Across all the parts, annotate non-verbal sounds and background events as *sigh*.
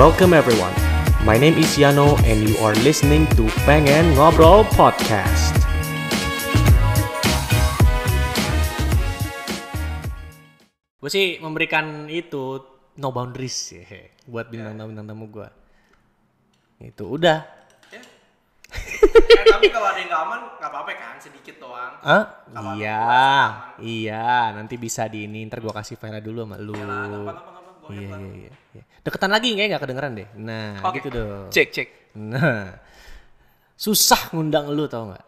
Welcome everyone. My name is Yano and you are listening to Pengen Ngobrol Podcast. Gue sih memberikan itu no boundaries ya buat bintang tamu bintang tamu gue. Itu udah. Eh, tapi kalau ada yang nggak aman nggak apa-apa kan sedikit doang Ah, Kalau iya, iya. Nanti bisa di ini. Ntar gue kasih file dulu sama lu. Yalah, gampang, gampang, gampang. Go Iya, ahead, iya, iya, iya. Deketan lagi nggak nggak kedengeran deh. Nah, Oke. gitu dong. cek cek Nah, susah ngundang lu tau nggak?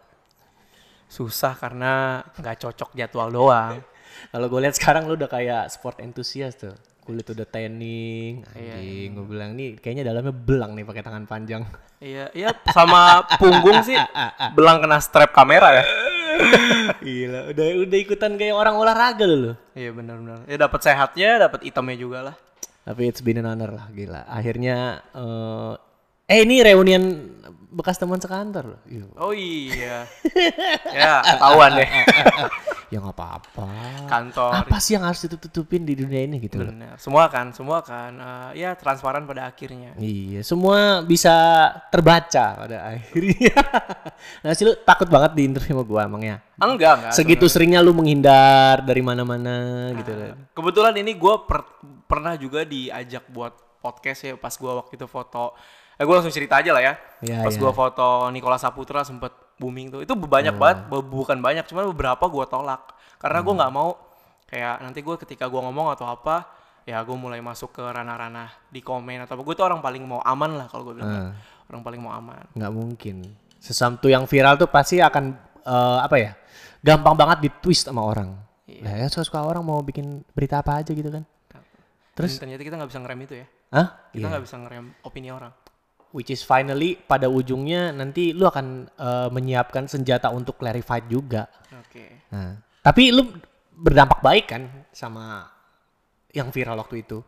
susah karena nggak cocok jadwal doang *laughs* Kalau gue lihat sekarang lu udah kayak sport enthusiast tuh. Kulit udah tanning, Iya, anjing. Gue bilang nih kayaknya dalamnya belang nih pakai tangan panjang. iya iya sama punggung sih belang kena strap kamera ya *laughs* Gila, udah udah ikutan kayak orang olahraga lu. lu. iya benar-benar ya dapat sehatnya dapat itemnya juga lah Tapi it's been an honor lah, gila. Akhirnya eh eh ini reunian bekas teman sekantor loh. Iya. oh iya ya ketahuan deh ya nggak apa-apa. kantor Apa sih yang harus ditutup-tutupin di dunia ini gitu loh. benar semua kan semua kan eh, ya transparan pada akhirnya Iya, semua bisa terbaca pada akhirnya. *laughs* nah, sih lu takut banget di interview sama gua emangnya. enggak enggak Segitu seringnya lu menghindar dari mana-mana gitu Nah. kan. Kebetulan ini gue pernah juga diajak buat podcast ya pas gue waktu itu foto. Eh gue langsung cerita aja lah ya. Iya, pas iya. gue foto Nikola Saputra sempet booming tuh. Itu banyak banget, bu- bukan banyak, cuman beberapa gue tolak. Karena gue nggak mau kayak nanti gue ketika gue ngomong atau apa, ya gue mulai masuk ke ranah-ranah di komen atau apa. Gue tuh orang paling mau aman lah kalau gue bilang. Ah. Orang paling mau aman. nggak mungkin. Sesuatu yang viral tuh pasti akan eh, apa ya? Gampang banget di twist sama orang. Iya. Lah ya suka orang mau bikin berita apa aja gitu kan. Terus? Dan ternyata kita nggak bisa ngerem itu ya. Hah? Kita Iya. nggak bisa ngerem opini orang. Which is finally pada ujungnya nanti lu akan eh, menyiapkan senjata untuk clarified juga. Oke. Nah, tapi lu berdampak baik kan sama yang viral waktu itu.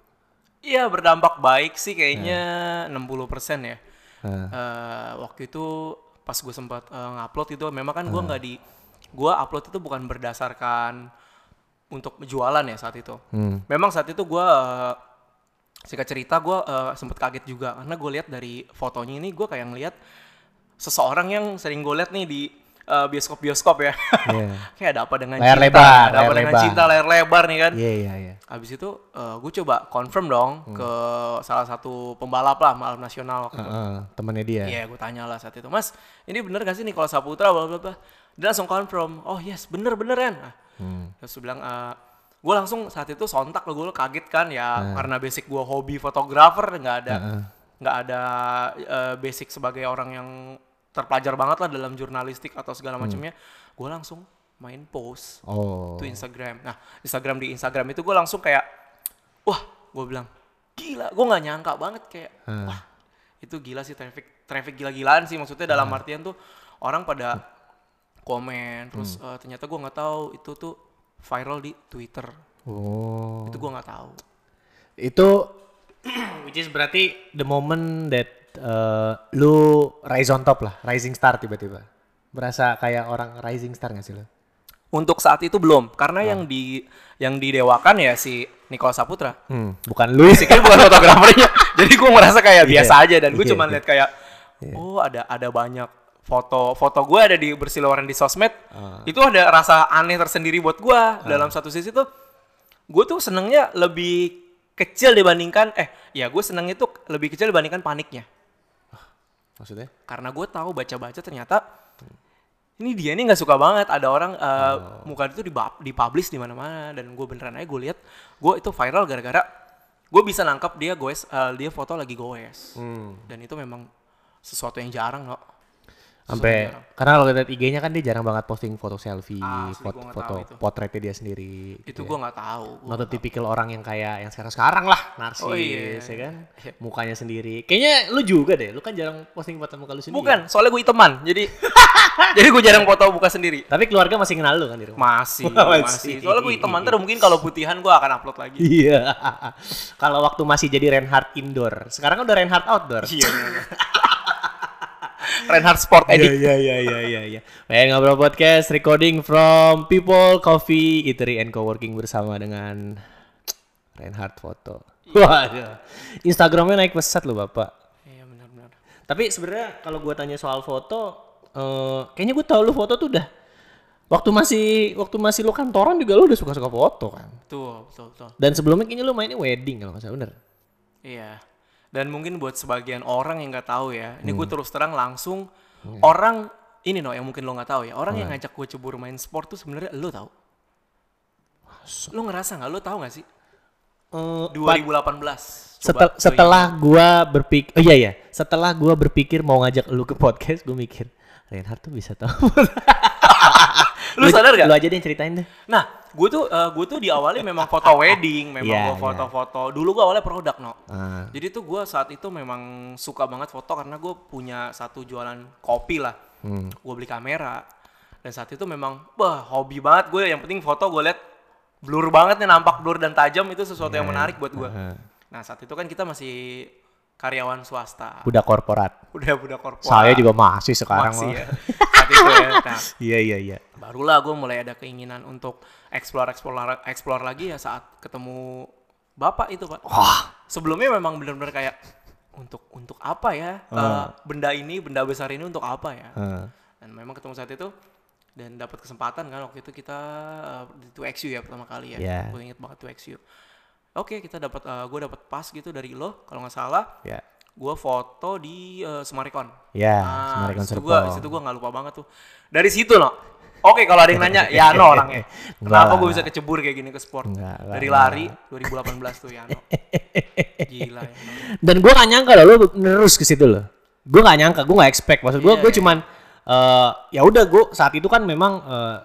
Iya berdampak baik sih kayaknya 60% ya. Nah, Eh, waktu itu pas gue sempat eh, ngupload itu memang kan gue nggak di gue upload itu bukan berdasarkan untuk jualan ya saat itu. hmm. Memang saat itu gue uh, singkat cerita gue sempat kaget juga karena gue lihat dari fotonya ini gue kayak ngeliat seseorang yang sering gue lihat nih di eh, bioskop-bioskop ya. Iya. *laughs* kayak ada apa dengan Layar cinta, lebar, ada apa layar dengan lebar. cinta layar lebar nih kan. Iya, iya, iya. Habis itu gue coba confirm dong ke salah satu pembalap lah malam nasional waktu itu. Heeh, temennya dia. Iya, gue tanya lah saat itu, Mas, ini bener gak sih Nikola Saputra, bla bla bla. Dia langsung confirm, oh yes, bener beneran. Nah, Hmm. terus bilang, gue langsung saat itu sontak lo, gue kaget kan ya, Nah. karena basic gue hobi fotografer, nggak ada Heeh. nggak ada eh, basic sebagai orang yang terpelajar banget lah dalam jurnalistik atau segala Hmm. macamnya. Gue langsung main post Oh. itu Instagram. Nah, Instagram di Instagram itu gue langsung kayak, wah, gue bilang, gila, gue nggak nyangka banget kayak, Hmm. wah, itu gila sih traffic, traffic gila-gilaan sih maksudnya dalam Hmm. artian tuh orang pada komen, terus eh, ternyata gue nggak tahu itu tuh viral di Twitter, Oh. itu gue nggak tahu. Itu *clears throat* which is berarti the moment that uh, lu rise on top lah, rising star tiba-tiba. Berasa kayak orang rising star gak sih lu? Untuk saat itu belum, karena Ah. yang di yang didewakan ya si Nikola Saputra. Hmm, bukan lu sih. Bukan fotografernya. *laughs* Jadi gue merasa kayak biasa aja dan gue Iya, cuma iya. lihat kayak oh ada ada banyak foto foto gue ada di berseliweran di sosmed. Ah. Itu ada rasa aneh tersendiri buat gue. Dalam satu sisi tuh gue tuh senengnya lebih kecil dibandingkan eh ya gue senengnya tuh lebih kecil dibandingkan paniknya. Maksudnya? Karena gue tahu baca-baca ternyata ini dia ini nggak suka banget ada orang eh, Oh. muka itu dipublish di mana-mana dan gue beneran aja gue lihat gue itu viral gara-gara gue bisa nangkap dia goes eh, dia foto lagi goes Hmm. dan itu memang sesuatu yang jarang no Sampai karena kalau lihat IG-nya kan dia jarang banget posting foto selfie, Asli, foto, foto potretnya dia sendiri. itu gitu ya. gue nggak tahu Gua Not a typical orang yang kayak yang sekarang-sekarang lah, narsis, Oh, iya. ya kan? Iya. Mukanya sendiri. Kayaknya lu juga deh, lu kan jarang posting foto muka lu sendiri. bukan soalnya gue teman jadi *laughs* jadi gue jarang foto buka sendiri Tapi keluarga masih kenal lu kan di rumah? masih *laughs* Masih. masih soalnya gue teman terus mungkin kalau putihan gue akan upload lagi Iya. *laughs* Kalau waktu masih jadi Reinhardt indoor, sekarang kan udah Reinhardt outdoor. iya *laughs* Reinhardt Sport Edit Iya iya iya iya iya. Pengen ngobrol podcast recording from People Coffee Eatery and Coworking bersama dengan Reinhardt Foto. Waduh. Instagramnya naik pesat loh bapak. Iya benar-benar. Tapi sebenarnya kalau gua tanya soal foto, eh kayaknya gue tahu lu foto tuh udah waktu masih waktu masih lu kantoran juga lu udah suka-suka foto kan. Betul, betul, betul. Dan sebelumnya kayaknya lu mainnya wedding kalau nggak salah bener. Iya. Dan mungkin buat sebagian orang yang nggak tahu ya, ini Hmm. gue terus terang langsung orang ini no yang mungkin lo nggak tahu ya, orang yang ngajak gue cebur main sport tuh sebenarnya lo tahu. Lo ngerasa nggak? Lo tahu nggak sih? Eh, 2018. setel, lo setelah gua berpikir, oh iya ya, setelah gua berpikir mau ngajak lu ke podcast, gue mikir Reinhard tuh bisa tahu. *laughs* Lu sadar gak? Lu aja deh yang ceritain deh. Nah, gue tuh gue tuh di awalnya memang foto *laughs* wedding, memang Iya, gue foto-foto. Dulu gue awalnya produk no. Ah, Jadi tuh gue saat itu memang suka banget foto karena gue punya satu jualan kopi lah. hmm. Gue beli kamera. Dan saat itu memang, wah hobi banget gue. Yang penting foto gue liat blur banget nih, nampak blur dan tajam itu sesuatu yang menarik buat gue. Ah. Nah saat itu kan kita masih karyawan swasta. Budak korporat. Udah udah korporat. Saya juga masih sekarang. masih ya. Saat itu ya. Nah, *laughs* Iya iya iya. barulah gue mulai ada keinginan untuk explore explore explore lagi ya saat ketemu bapak itu pak Wah, sebelumnya memang benar-benar kayak untuk untuk apa ya Eh, benda ini benda besar ini untuk apa ya ah. dan memang ketemu saat itu dan dapat kesempatan kan waktu itu kita eh, di 2XU ya pertama kali ya Iya. gue inget banget 2XU oke kita dapat gue dapat pas gitu dari lo kalau nggak salah ya. gue foto di eh, Semarikon Ya, Ah, Semarikon di situ Serpong. gua nggak lupa banget tuh. Dari situ no. Oke, kalau ada yang nanya, *laughs* ya no orangnya. Kenapa gue bisa kecebur kayak gini ke sport? Enggak Dari enggak lari 2018 tuh ya no. *laughs* Gila ya. No. Dan gue gak nyangka loh lu nerus ke situ loh. Gue gak nyangka, gue gak expect. Maksud gue, Iya, gue iya. cuman eh ya udah gue saat itu kan memang eh,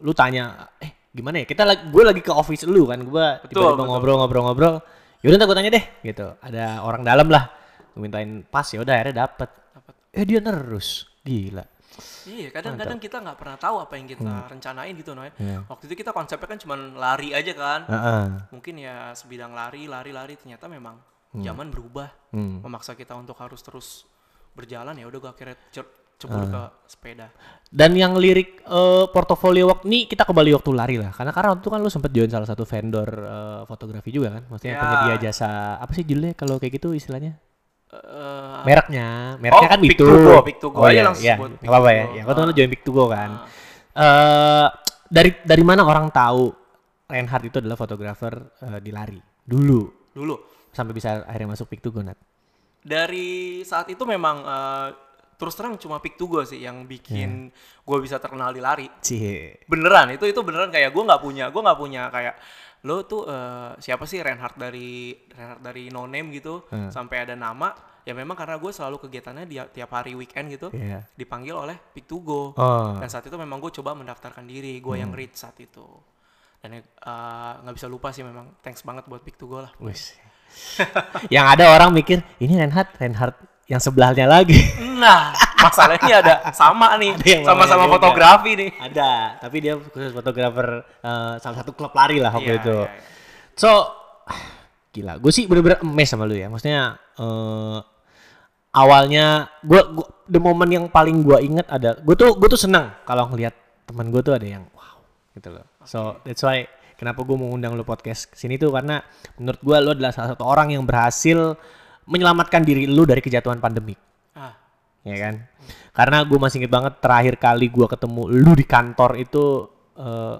lu tanya, eh gimana ya? Kita lagi, gue lagi ke office lu kan, gue tiba-tiba ngobrol-ngobrol-ngobrol. Yaudah ntar gue tanya deh, gitu. Ada orang dalam lah, gue mintain pas ya udah akhirnya dapet. Dapet. Eh dia nerus, gila. Iya, kadang-kadang kita nggak pernah tahu apa yang kita Hmm. rencanain gitu no. ya. Iya. Waktu itu kita konsepnya kan cuma lari aja kan. Heeh. Mungkin ya sebidang lari, lari, lari. Ternyata memang zaman berubah, Hmm. memaksa kita untuk harus terus berjalan ya. Udah gue akhirnya ce- cebur ke sepeda. Dan yang lirik eh, portofolio waktu ini kita kembali waktu lari lah. Karena karena waktu itu kan lu sempet join salah satu vendor eh, fotografi juga kan. Maksudnya Ya. penyedia jasa apa sih judulnya kalau kayak gitu istilahnya? Eh, Mereknya, mereknya Oh, kan Pick Bitu. to Go, Pick to Go Oh aja iya, langsung iya. sebut Pick apa-apa to ya. Ya, gua tuh Ah. join Pick to Go kan. Eh dari dari mana orang tahu Reinhard itu adalah fotografer eh, di lari dulu dulu. sampai bisa akhirnya masuk Pick to Go Nat. dari saat itu memang eh, terus terang cuma pick to go sih yang bikin gue bisa terkenal di lari Cie. beneran itu itu beneran kayak gue nggak punya gue nggak punya kayak lo tuh eh, siapa sih Reinhard dari Reinhard dari no name gitu Hmm. sampai ada nama ya memang karena gue selalu kegiatannya di tiap hari weekend gitu Iya. dipanggil oleh pick to go Oh. dan saat itu memang gue coba mendaftarkan diri gue yang read saat itu dan eh, nggak bisa lupa sih memang thanks banget buat pick to go lah Wis. *laughs* yang ada orang mikir ini Reinhard, Reinhard yang sebelahnya lagi. Nah, masalahnya ada sama nih, sama-sama fotografi nih. ada, tapi dia khusus fotografer eh, salah satu klub lari lah waktu Iya, itu. iya, iya. So, gila, gue sih bener-bener emes sama lu ya. Maksudnya eh, awalnya gue the moment yang paling gue inget ada, gue tuh gue tuh seneng kalau ngelihat teman gue tuh ada yang wow gitu loh. So that's why kenapa gue mau undang lu podcast sini tuh karena menurut gue lu adalah salah satu orang yang berhasil menyelamatkan diri lu dari kejatuhan pandemik Ah, ya kan? Karena gue masih inget banget terakhir kali gue ketemu lu di kantor itu eh,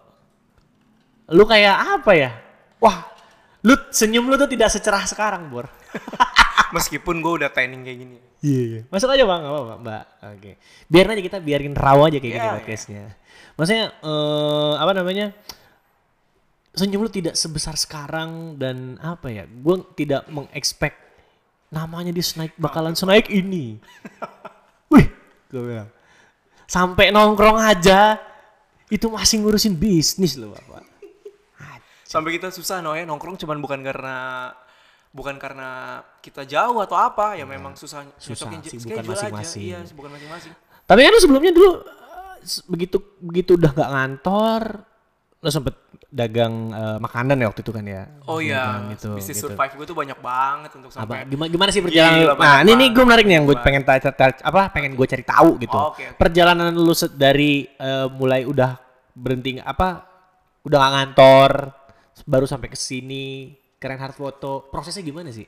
lu kayak apa ya? Wah lu senyum lu tuh tidak secerah sekarang bor. *laughs* Meskipun gue udah training kayak gini. iya iya. Masuk aja bang. Nggak apa-apa mbak. Oke. Biarin aja kita biarin raw aja kayak gini Iya, podcastnya. Maksudnya eh, apa namanya? Senyum lu tidak sebesar sekarang dan apa ya? Gue tidak mengexpect namanya dia senaik bakalan senaik ini *laughs* wih gue bilang sampai nongkrong aja itu masih ngurusin bisnis loh bapak *laughs* Sampai kita susah no ya nongkrong cuman bukan karena bukan karena kita jauh atau apa ya memang susah Susah, aja. masing-masing. Iya, bukan masing-masing. Tapi kan lu sebelumnya dulu eh, begitu begitu udah gak ngantor, lo sempet dagang eh, makanan ya waktu itu kan ya? Oh iya, gitu, bisnis gitu. survive gue tuh banyak banget untuk Apa, sampai gimana, gimana sih perjalanan? Gila, nah, ini nih gue menarik nih yang gue pengen tanya, apa pengen gue cari tahu gitu. Oh, oke. Perjalanan lu dari eh, mulai udah berhenti apa udah gak ngantor baru sampai ke sini Keren Hard Foto. Prosesnya gimana sih?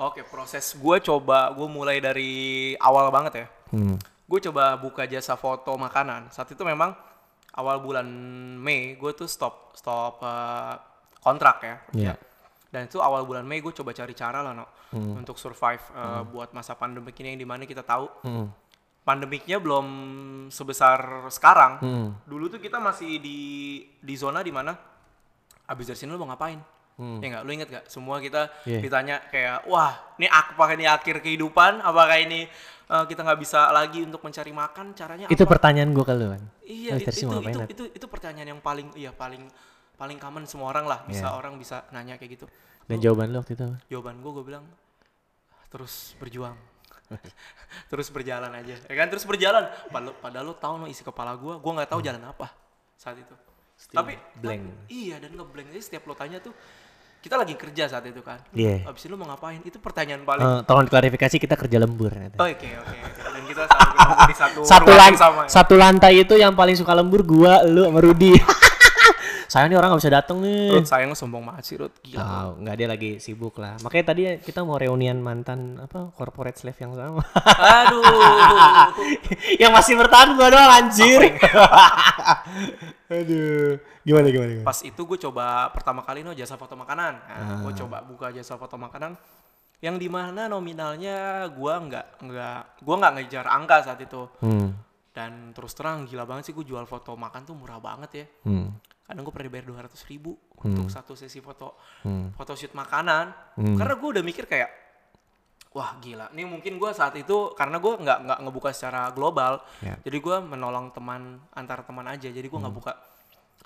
Oke, proses gue coba, gue mulai dari awal banget ya. Hmm. Gue coba buka jasa foto makanan. Saat itu memang awal bulan Mei, gue tuh stop stop eh, kontrak ya. Iya. Dan itu awal bulan Mei gue coba cari cara lah no untuk survive eh, buat masa pandemik ini yang di mana kita tahu Hmm. pandemiknya belum sebesar sekarang. Hmm. Dulu tuh kita masih di di zona di mana abis dari sini lu mau ngapain? Ya nggak, lu inget gak? Semua kita Iya. ditanya kayak, wah, ini apakah ini akhir kehidupan? Apakah ini eh, kita nggak bisa lagi untuk mencari makan? Caranya Itu apa? pertanyaan gue ke lu kan. Iya, Lu itu, itu, itu, itu, itu pertanyaan yang paling, iya paling paling common semua orang lah. Bisa Iya. orang bisa nanya kayak gitu. Dan jawaban lu waktu itu apa? Jawaban gue, gue bilang terus berjuang, *laughs* terus berjalan aja, ya kan? Terus berjalan. Padahal, padahal lo tahu no isi kepala gue, gue nggak tahu jalan apa saat itu. Tapi blank. tapi- iya dan ngeblank. Jadi setiap lo tanya tuh, kita lagi kerja saat itu kan. Iya. Abis itu lo mau ngapain? Itu pertanyaan paling. Eh, tolong klarifikasi kita kerja lembur. Oh, Oke oke oke. Dan kita di satu satu ruangan lan sama. ya. satu lantai itu yang paling suka lembur gua, lu sama Rudi. *laughs* Sayang nih orang nggak bisa dateng nih. Rut sayang sombong banget sih Rut. Gila. Tahu, nggak dia lagi sibuk lah. Makanya tadi kita mau reunian mantan apa corporate slave yang sama. Aduh. yang masih bertahan gua doang anjir. *laughs* Aduh. Gimana gimana gimana? Pas itu gue coba pertama kali no jasa foto makanan. Nah, Ah. gue coba buka jasa foto makanan yang di mana nominalnya gue nggak nggak gue nggak ngejar angka saat itu. Hmm. Dan terus terang gila banget sih gue jual foto makan tuh murah banget ya. Hmm. Kadang gue pernah bayar dua ratus ribu untuk satu sesi foto Hmm. foto shoot makanan. Karena gue udah mikir kayak wah gila. Ini mungkin gue saat itu karena gue nggak nggak ngebuka secara global. Ya. Jadi gue menolong teman antar teman aja. Jadi gue nggak buka.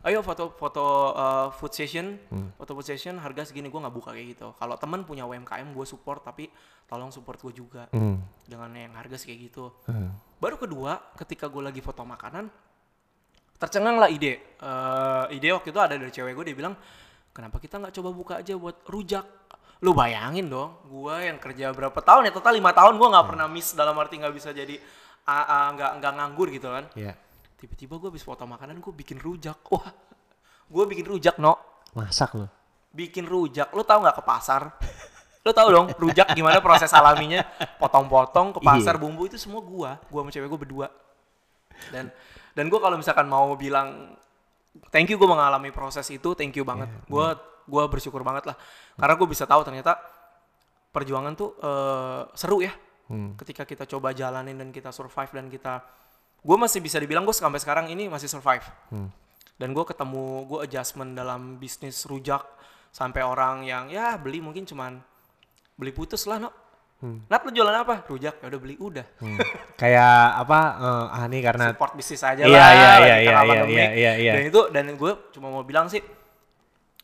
Ayo foto foto uh, food session, foto food session harga segini gue nggak buka kayak gitu. Kalau teman punya UMKM gue support tapi tolong support gue juga Hmm. dengan yang harga kayak gitu. Hmm. Baru kedua ketika gue lagi foto makanan tercengang lah ide. Eh, ide waktu itu ada dari cewek gue dia bilang kenapa kita nggak coba buka aja buat rujak. Lu bayangin dong, gue yang kerja berapa tahun ya total lima tahun gue nggak pernah miss dalam arti nggak bisa jadi nggak nggak nganggur gitu kan. Iya. Tiba-tiba gue habis foto makanan gue bikin rujak. Wah, gue bikin rujak no, Masak lu. bikin rujak. Lu tahu nggak ke pasar? Lu tahu dong rujak gimana proses alaminya? Potong-potong ke pasar bumbu itu semua gua, gua sama cewek gue berdua. Dan dan gue kalau misalkan mau bilang thank you gue mengalami proses itu, thank you banget. Gua gua bersyukur banget lah karena gue bisa tahu ternyata perjuangan tuh eh, seru ya. Ketika kita coba jalanin dan kita survive dan kita gue masih bisa dibilang gue sampai sekarang ini masih survive. Dan gue ketemu gue adjustment dalam bisnis rujak sampai orang yang ya beli mungkin cuman beli putus lah no. Nat lu jualan apa? Rujak. Ya udah beli udah. Hmm. Kayak apa? eh, ah nih karena Support bisnis aja Iya, lah. iya, iya, iya, pandemi. iya, iya, iya. Dan itu dan gue cuma mau bilang sih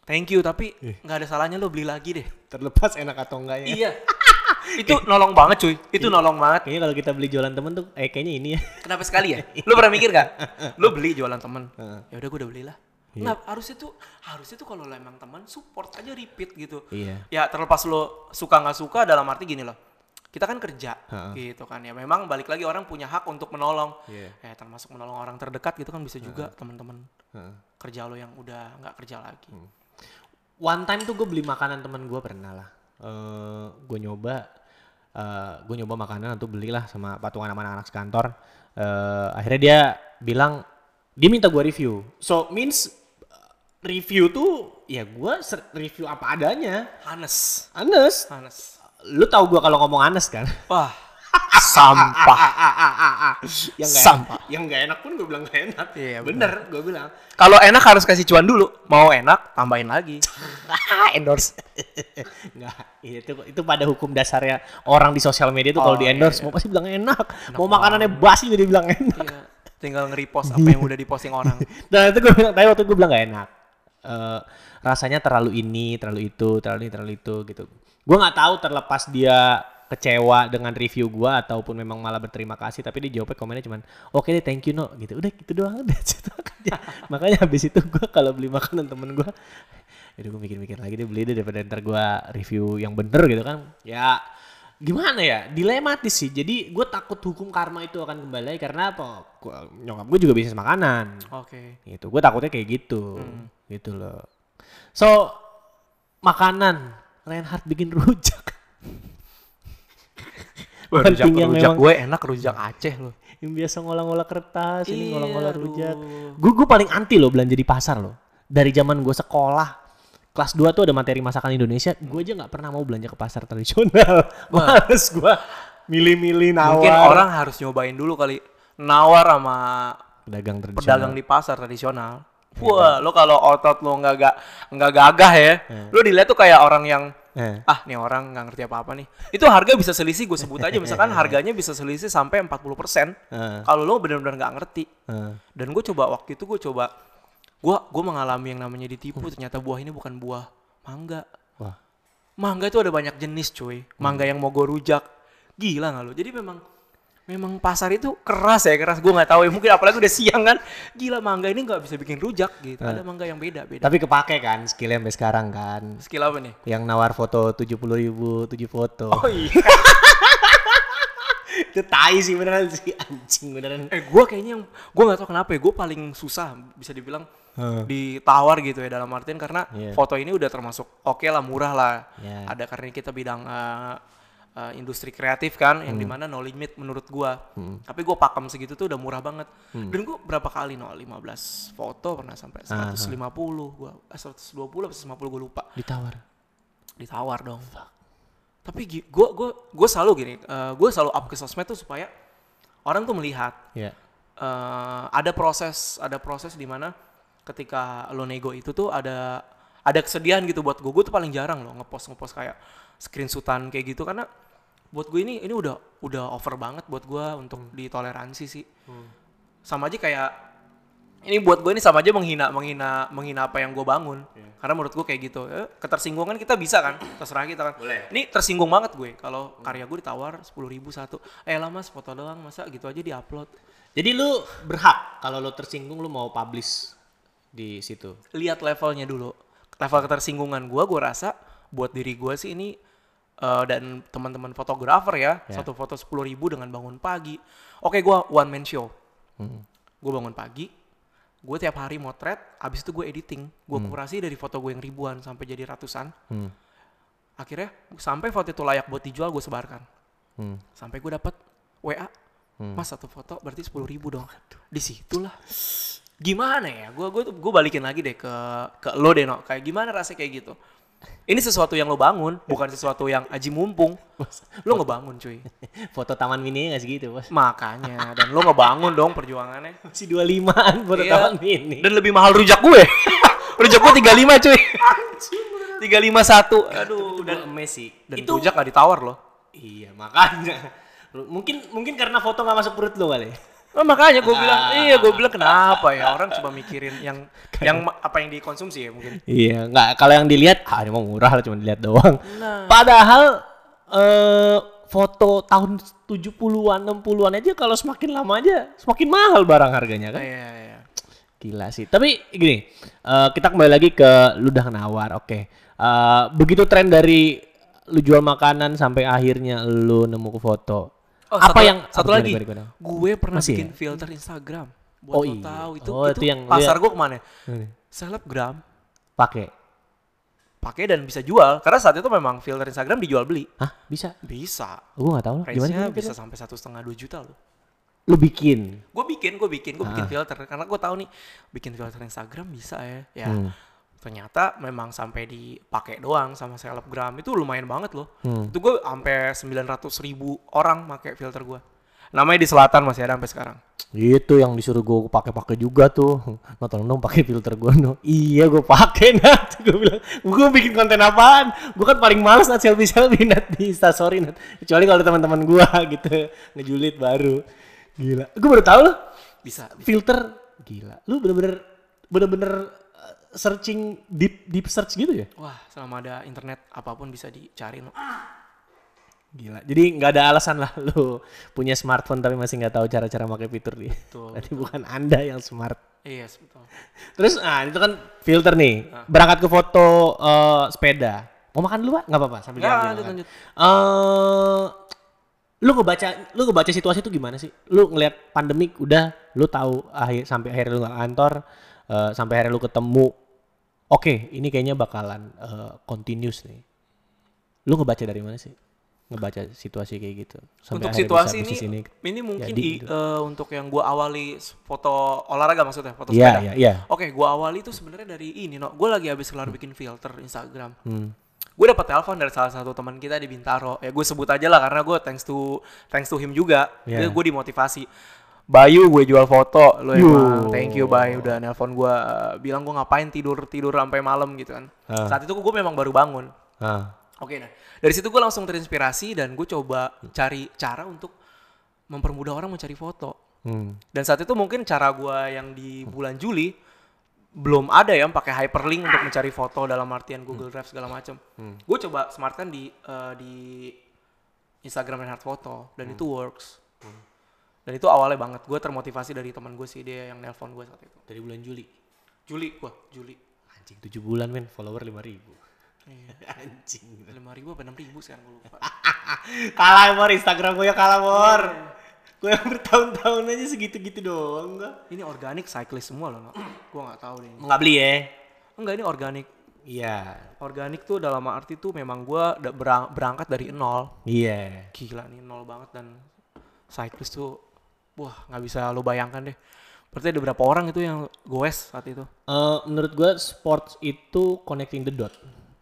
thank you tapi Iya. nggak ada salahnya lo beli lagi deh. terlepas enak atau enggaknya. iya. *laughs* itu nolong banget cuy. Itu nolong banget. Kayaknya kalau kita beli jualan temen tuh, eh kayaknya ini ya. Kenapa sekali ya? *laughs* Lu pernah mikir gak? Lu beli jualan temen. Ya udah gue udah belilah. Iya. Nah, harusnya tuh harusnya tuh kalau lo emang teman support aja repeat gitu. Iya. Ya terlepas lo suka nggak suka dalam arti gini loh. Kita kan kerja Heeh. gitu kan ya. Memang balik lagi orang punya hak untuk menolong. Iya. Ya termasuk menolong orang terdekat gitu kan bisa juga teman-teman Heeh. kerja lo yang udah nggak kerja lagi. Hmm. One time tuh gue beli makanan temen gue pernah lah. Eh gue nyoba, eh gue nyoba makanan untuk belilah sama patungan sama anak-anak sekantor. Eh akhirnya dia bilang dia minta gue review. So means eh, review tuh ya gue review apa adanya. Hanes, Anes, Hanes. lu tahu gue kalau ngomong anes kan? Wah, *laughs* sampah. yang gak Sampah. yang gak enak pun gue bilang gak enak. Iya, bener, gue bilang. Kalau enak harus kasih cuan dulu. Mau enak tambahin lagi. *laughs* Endorse. *laughs* Enggak, itu itu pada hukum dasarnya orang di sosial media tuh kalau Oh, di iya, endorse mau pasti bilang enak, mau makanannya basi juga dibilang enak. Iya. Tinggal nge-repost apa yang udah diposting orang. Nah itu gue bilang, tapi waktu gue bilang gak enak. Eh, rasanya terlalu ini, terlalu itu, terlalu ini, terlalu itu gitu. Gue nggak tahu terlepas dia kecewa dengan review gue ataupun memang malah berterima kasih tapi dia jawabnya komennya cuman oke deh thank you no. Gitu. Udah gitu doang *laughs* udah gitu aja. makanya habis itu gue kalau beli makanan temen gue itu gue mikir-mikir lagi deh beli deh daripada ntar gue review yang bener gitu kan. Ya gimana ya? Dilematis sih. Jadi gue takut hukum karma itu akan kembali karena apa? Gua- nyokap gue juga bisnis makanan. Oke. gitu. Gue takutnya kayak gitu gitu loh so makanan. Reinhard bikin rujak. *laughs* Wah, rujak, yang rujak memang- gue enak rujak Aceh loh. Yang biasa ngolah-ngolah kertas, ini Iya, ngolah-ngolah rujak. Gue gue paling anti loh belanja di pasar loh. Dari zaman gue sekolah kelas 2 tuh ada materi masakan Indonesia, gue aja nggak pernah mau belanja ke pasar tradisional. *laughs* Males gue milih-milih nawar. Mungkin orang harus nyobain dulu kali nawar sama pedagang tradisional. pedagang di pasar tradisional. Wah, lo kalau otot lo nggak gak nggak gagah ya, lo dilihat tuh kayak orang yang Eh. ah nih orang nggak ngerti apa apa nih. Itu harga bisa selisih gue sebut aja, misalkan *laughs* harganya bisa selisih sampai 40% Eh, Kalau lo benar-benar nggak ngerti. eh. Dan gue coba waktu itu gue coba, gue gue mengalami yang namanya ditipu. Ternyata buah ini bukan buah mangga. Wah. Mangga itu ada banyak jenis cuy. Mangga yang mau gue rujak, gila nggak lo? Jadi memang memang pasar itu keras ya keras. Gue nggak tahu ya mungkin apalagi udah siang kan. Gila mangga ini nggak bisa bikin rujak gitu. Ada mangga yang beda beda. Tapi kepake kan skillnya sampai sekarang kan. Skill apa nih? Yang nawar foto 70 ribu, 7 foto. Oh iya. *laughs* itu tai sih beneran sih anjing beneran. eh gue kayaknya yang gue nggak tahu kenapa ya. Gue paling susah bisa dibilang Heeh. ditawar gitu ya dalam artian karena Iya. foto ini udah termasuk oke lah murah lah Iya. ada karena kita bidang eh, eh, industri kreatif kan Hmm. yang di mana no limit menurut gua. Tapi gua pakem segitu tuh udah murah banget. Hmm. dan gua berapa kali no? 15 foto pernah sampai 150 gua eh, 120 atau 150 gua lupa. Ditawar. ditawar dong. Tapi gi- gua gua gua selalu gini eh, gua selalu up ke sosmed tuh supaya orang tuh melihat Ya. eh, ada proses ada proses di mana ketika lo nego itu tuh ada ada kesedihan gitu buat gue gue tuh paling jarang loh ngepost ngepost kayak screenshotan kayak gitu karena buat gue ini ini udah udah over banget buat gue untuk ditoleransi sih. Sama aja kayak ini buat gue ini sama aja menghina menghina menghina apa yang gue bangun. Karena menurut gue kayak gitu Eh, ketersinggungan kita bisa kan terserah kita kan. Ini tersinggung banget gue kalau karya gue ditawar sepuluh ribu satu. Eh lah mas foto doang masa gitu aja diupload? Jadi lu berhak kalau lu tersinggung lu mau publish di situ. lihat levelnya dulu. Level ketersinggungan gua gua rasa buat diri gua sih ini eh, dan teman-teman fotografer ya Ya. satu foto sepuluh ribu dengan bangun pagi. Oke gua one man show. Hmm. gua bangun pagi gue tiap hari motret abis itu gue editing. Gue kurasi dari foto gue yang ribuan sampai jadi ratusan. Hmm. akhirnya sampai foto itu layak buat dijual gue sebarkan. Hmm. sampai gue dapat WA mas satu foto berarti sepuluh ribu dong. Di situlah gimana ya? Gue gue gue balikin lagi deh ke ke lo deh no kayak gimana rasanya kayak gitu ini sesuatu yang lo bangun bukan sesuatu yang aji mumpung lo ngebangun cuy *laughs* Foto taman mini nggak segitu, Bos. makanya dan lo ngebangun dong perjuangannya *laughs* Masih 25-an foto Iya. taman mini. dan lebih mahal rujak gue *laughs* rujak gue 35 cuy 351 aduh dan emes sih. dan itu rujak gak ditawar loh iya makanya. Mungkin mungkin karena foto nggak masuk perut lu kali. Nah, makanya gue bilang, iya gue bilang kenapa ya orang cuma mikirin yang *laughs* yang apa yang dikonsumsi ya mungkin. Iya, nggak kalau yang dilihat ah ini mau murah lah cuma dilihat doang. Nah. Padahal eh foto tahun 70-an, 60-an aja kalau semakin lama aja semakin mahal barang harganya kan. Iya iya. Gila sih. Tapi gini, eh, kita kembali lagi ke ludah nawar. Oke. Eh, begitu tren dari lu jual makanan sampai akhirnya lu nemu ke foto. Oh, apa satu, yang satu apa lagi? gimana, gimana? Gue pernah Masih bikin ya? filter Instagram. Buat Oh iya. tahu itu Oh, itu, itu yang pasar gue ke mana? Ini, Selebgram Pakai. pakai dan bisa jual karena saat itu memang filter Instagram dijual beli. Hah? Bisa? Bisa. Gue nggak tahu. lah. Gimana, gimana, bisa bisa. sampai satu setengah dua juta loh. Lu bikin. Gue bikin, gue bikin, gue Ah. bikin filter karena gue tahu nih bikin filter Instagram bisa ya. Ya Hmm. Ternyata memang sampai dipakai doang sama selebgram itu lumayan banget loh. Hmm. Itu gue sampai 900 ribu orang pakai filter gue. Namanya di selatan masih ada sampai sekarang. Itu yang disuruh gue pakai-pakai juga tuh. No tolong dong pakai filter gue no. Iya gue pakai nat. *laughs* Gue bilang gue bikin konten apaan? Gue kan paling males nat selfie selfie *laughs* nat di instastory nat. Kecuali kalau teman-teman gue *laughs* gitu ngejulit baru. Gila. Gue baru tahu loh Bisa. filter gila. Lu bener-bener bener-bener searching deep deep search gitu ya? Wah, selama ada internet apa pun bisa dicari. Gila. Jadi nggak ada alasan lah lu punya smartphone tapi masih nggak tahu cara-cara pakai fitur dia. Betul. Berarti bukan anda yang smart. Iya, yes, betul. Terus ah itu kan filter nih. Berangkat ke foto eh, sepeda. Mau makan dulu, Pak? Nggak apa-apa sambil diambil lanjut, makan. lanjut. Eh, lu ngebaca lu ngebaca situasi itu gimana sih? Lu ngelihat pandemik udah lu tahu akhir sampai akhirnya lu nggak kantor eh, sampai akhirnya lu ketemu oke ini kayaknya bakalan eh, continuous nih. Lu ngebaca dari mana sih? Ngebaca situasi kayak gitu. untuk akhirnya situasi ini, bisnis ini mungkin jadi di, gitu. eh, untuk yang gua awali foto olahraga maksudnya foto Iya, sepeda. iya, iya. Oke, gua awali tuh sebenarnya dari ini, no. Gua lagi habis kelar bikin filter Instagram. Hmm. Gue dapat telepon dari salah satu teman kita di Bintaro. Ya gue sebut aja lah karena gue thanks to thanks to him juga. Iya. Gue dimotivasi. Bayu gue jual foto lo emang thank you Bayu udah nelpon gue bilang gue ngapain tidur tidur sampai malam gitu kan Ah. saat itu gue memang baru bangun Ah. oke nah dari situ gue langsung terinspirasi dan gue coba cari cara untuk mempermudah orang mencari foto Hmm. dan saat itu mungkin cara gua yang di bulan Juli belum ada yang pakai hyperlink untuk mencari foto dalam artian Google Drive segala macam. Gue coba smartkan di eh, di Instagram Reinhard Foto dan itu works. Dan itu awalnya banget. Gue termotivasi dari teman gue sih dia yang nelpon gue saat itu. Dari bulan Juli. Juli gua, Juli. Anjing 7 bulan men, follower 5000 ribu. Iya. *laughs* Anjing. Lima ribu apa enam ribu sekarang gue lupa. *laughs* kalah mor Instagram gue ya kalah mor. Gue yang bertahun-tahun aja segitu-gitu doang gua. ini organik cyclist semua loh. gue nggak tahu deh. Nggak beli ya? Enggak ini organik. Iya. Organik tuh dalam arti tuh memang gue berangkat dari nol. Iya. gila nih nol banget dan cyclist tuh wah nggak bisa lo bayangkan deh berarti ada berapa orang itu yang goes saat itu Eh, menurut gue sports itu connecting the dot.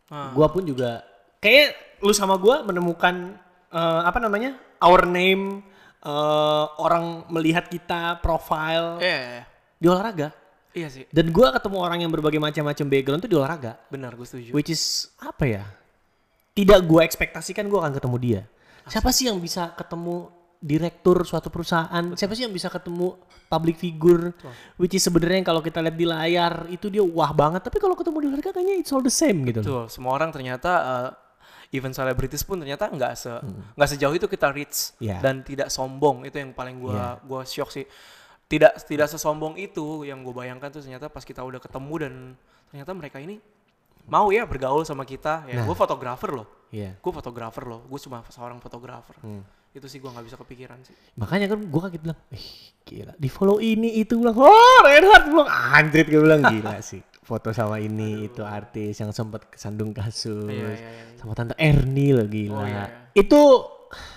Ah. Gua pun juga kayak lu sama gua menemukan eh, apa namanya our name eh, orang melihat kita profile iya di olahraga. iya sih Dan gua ketemu orang yang berbagai macam-macam background tuh di olahraga. benar gue setuju Which is apa ya? Tidak gua ekspektasikan gua akan ketemu dia. Siapa sih yang bisa ketemu direktur suatu perusahaan? Siapa sih yang bisa ketemu public figure? Which is sebenarnya kalau kita lihat di layar itu dia wah banget. Tapi kalau ketemu di olahraga kayaknya it's all the same gitu. loh. Betul, semua orang ternyata uh, even selebritis pun ternyata nggak se nggak sejauh itu kita reach Iya. dan tidak sombong itu yang paling gua gua shock sih tidak tidak sesombong itu yang gue bayangkan tuh ternyata pas kita udah ketemu dan ternyata mereka ini mau ya bergaul sama kita ya gue fotografer loh Iya. gue fotografer loh gue cuma seorang fotografer itu sih gue nggak bisa kepikiran sih Makanya kan gua kaget bilang, ih gila di follow ini itu bilang, oh Reinhard bilang anjrit gue bilang gila *laughs* sih. Foto sama ini itu artis yang sempat kesandung kasus. Iya, iya, iya. Sama tante Erni loh gila. Oh, iya, iya. Itu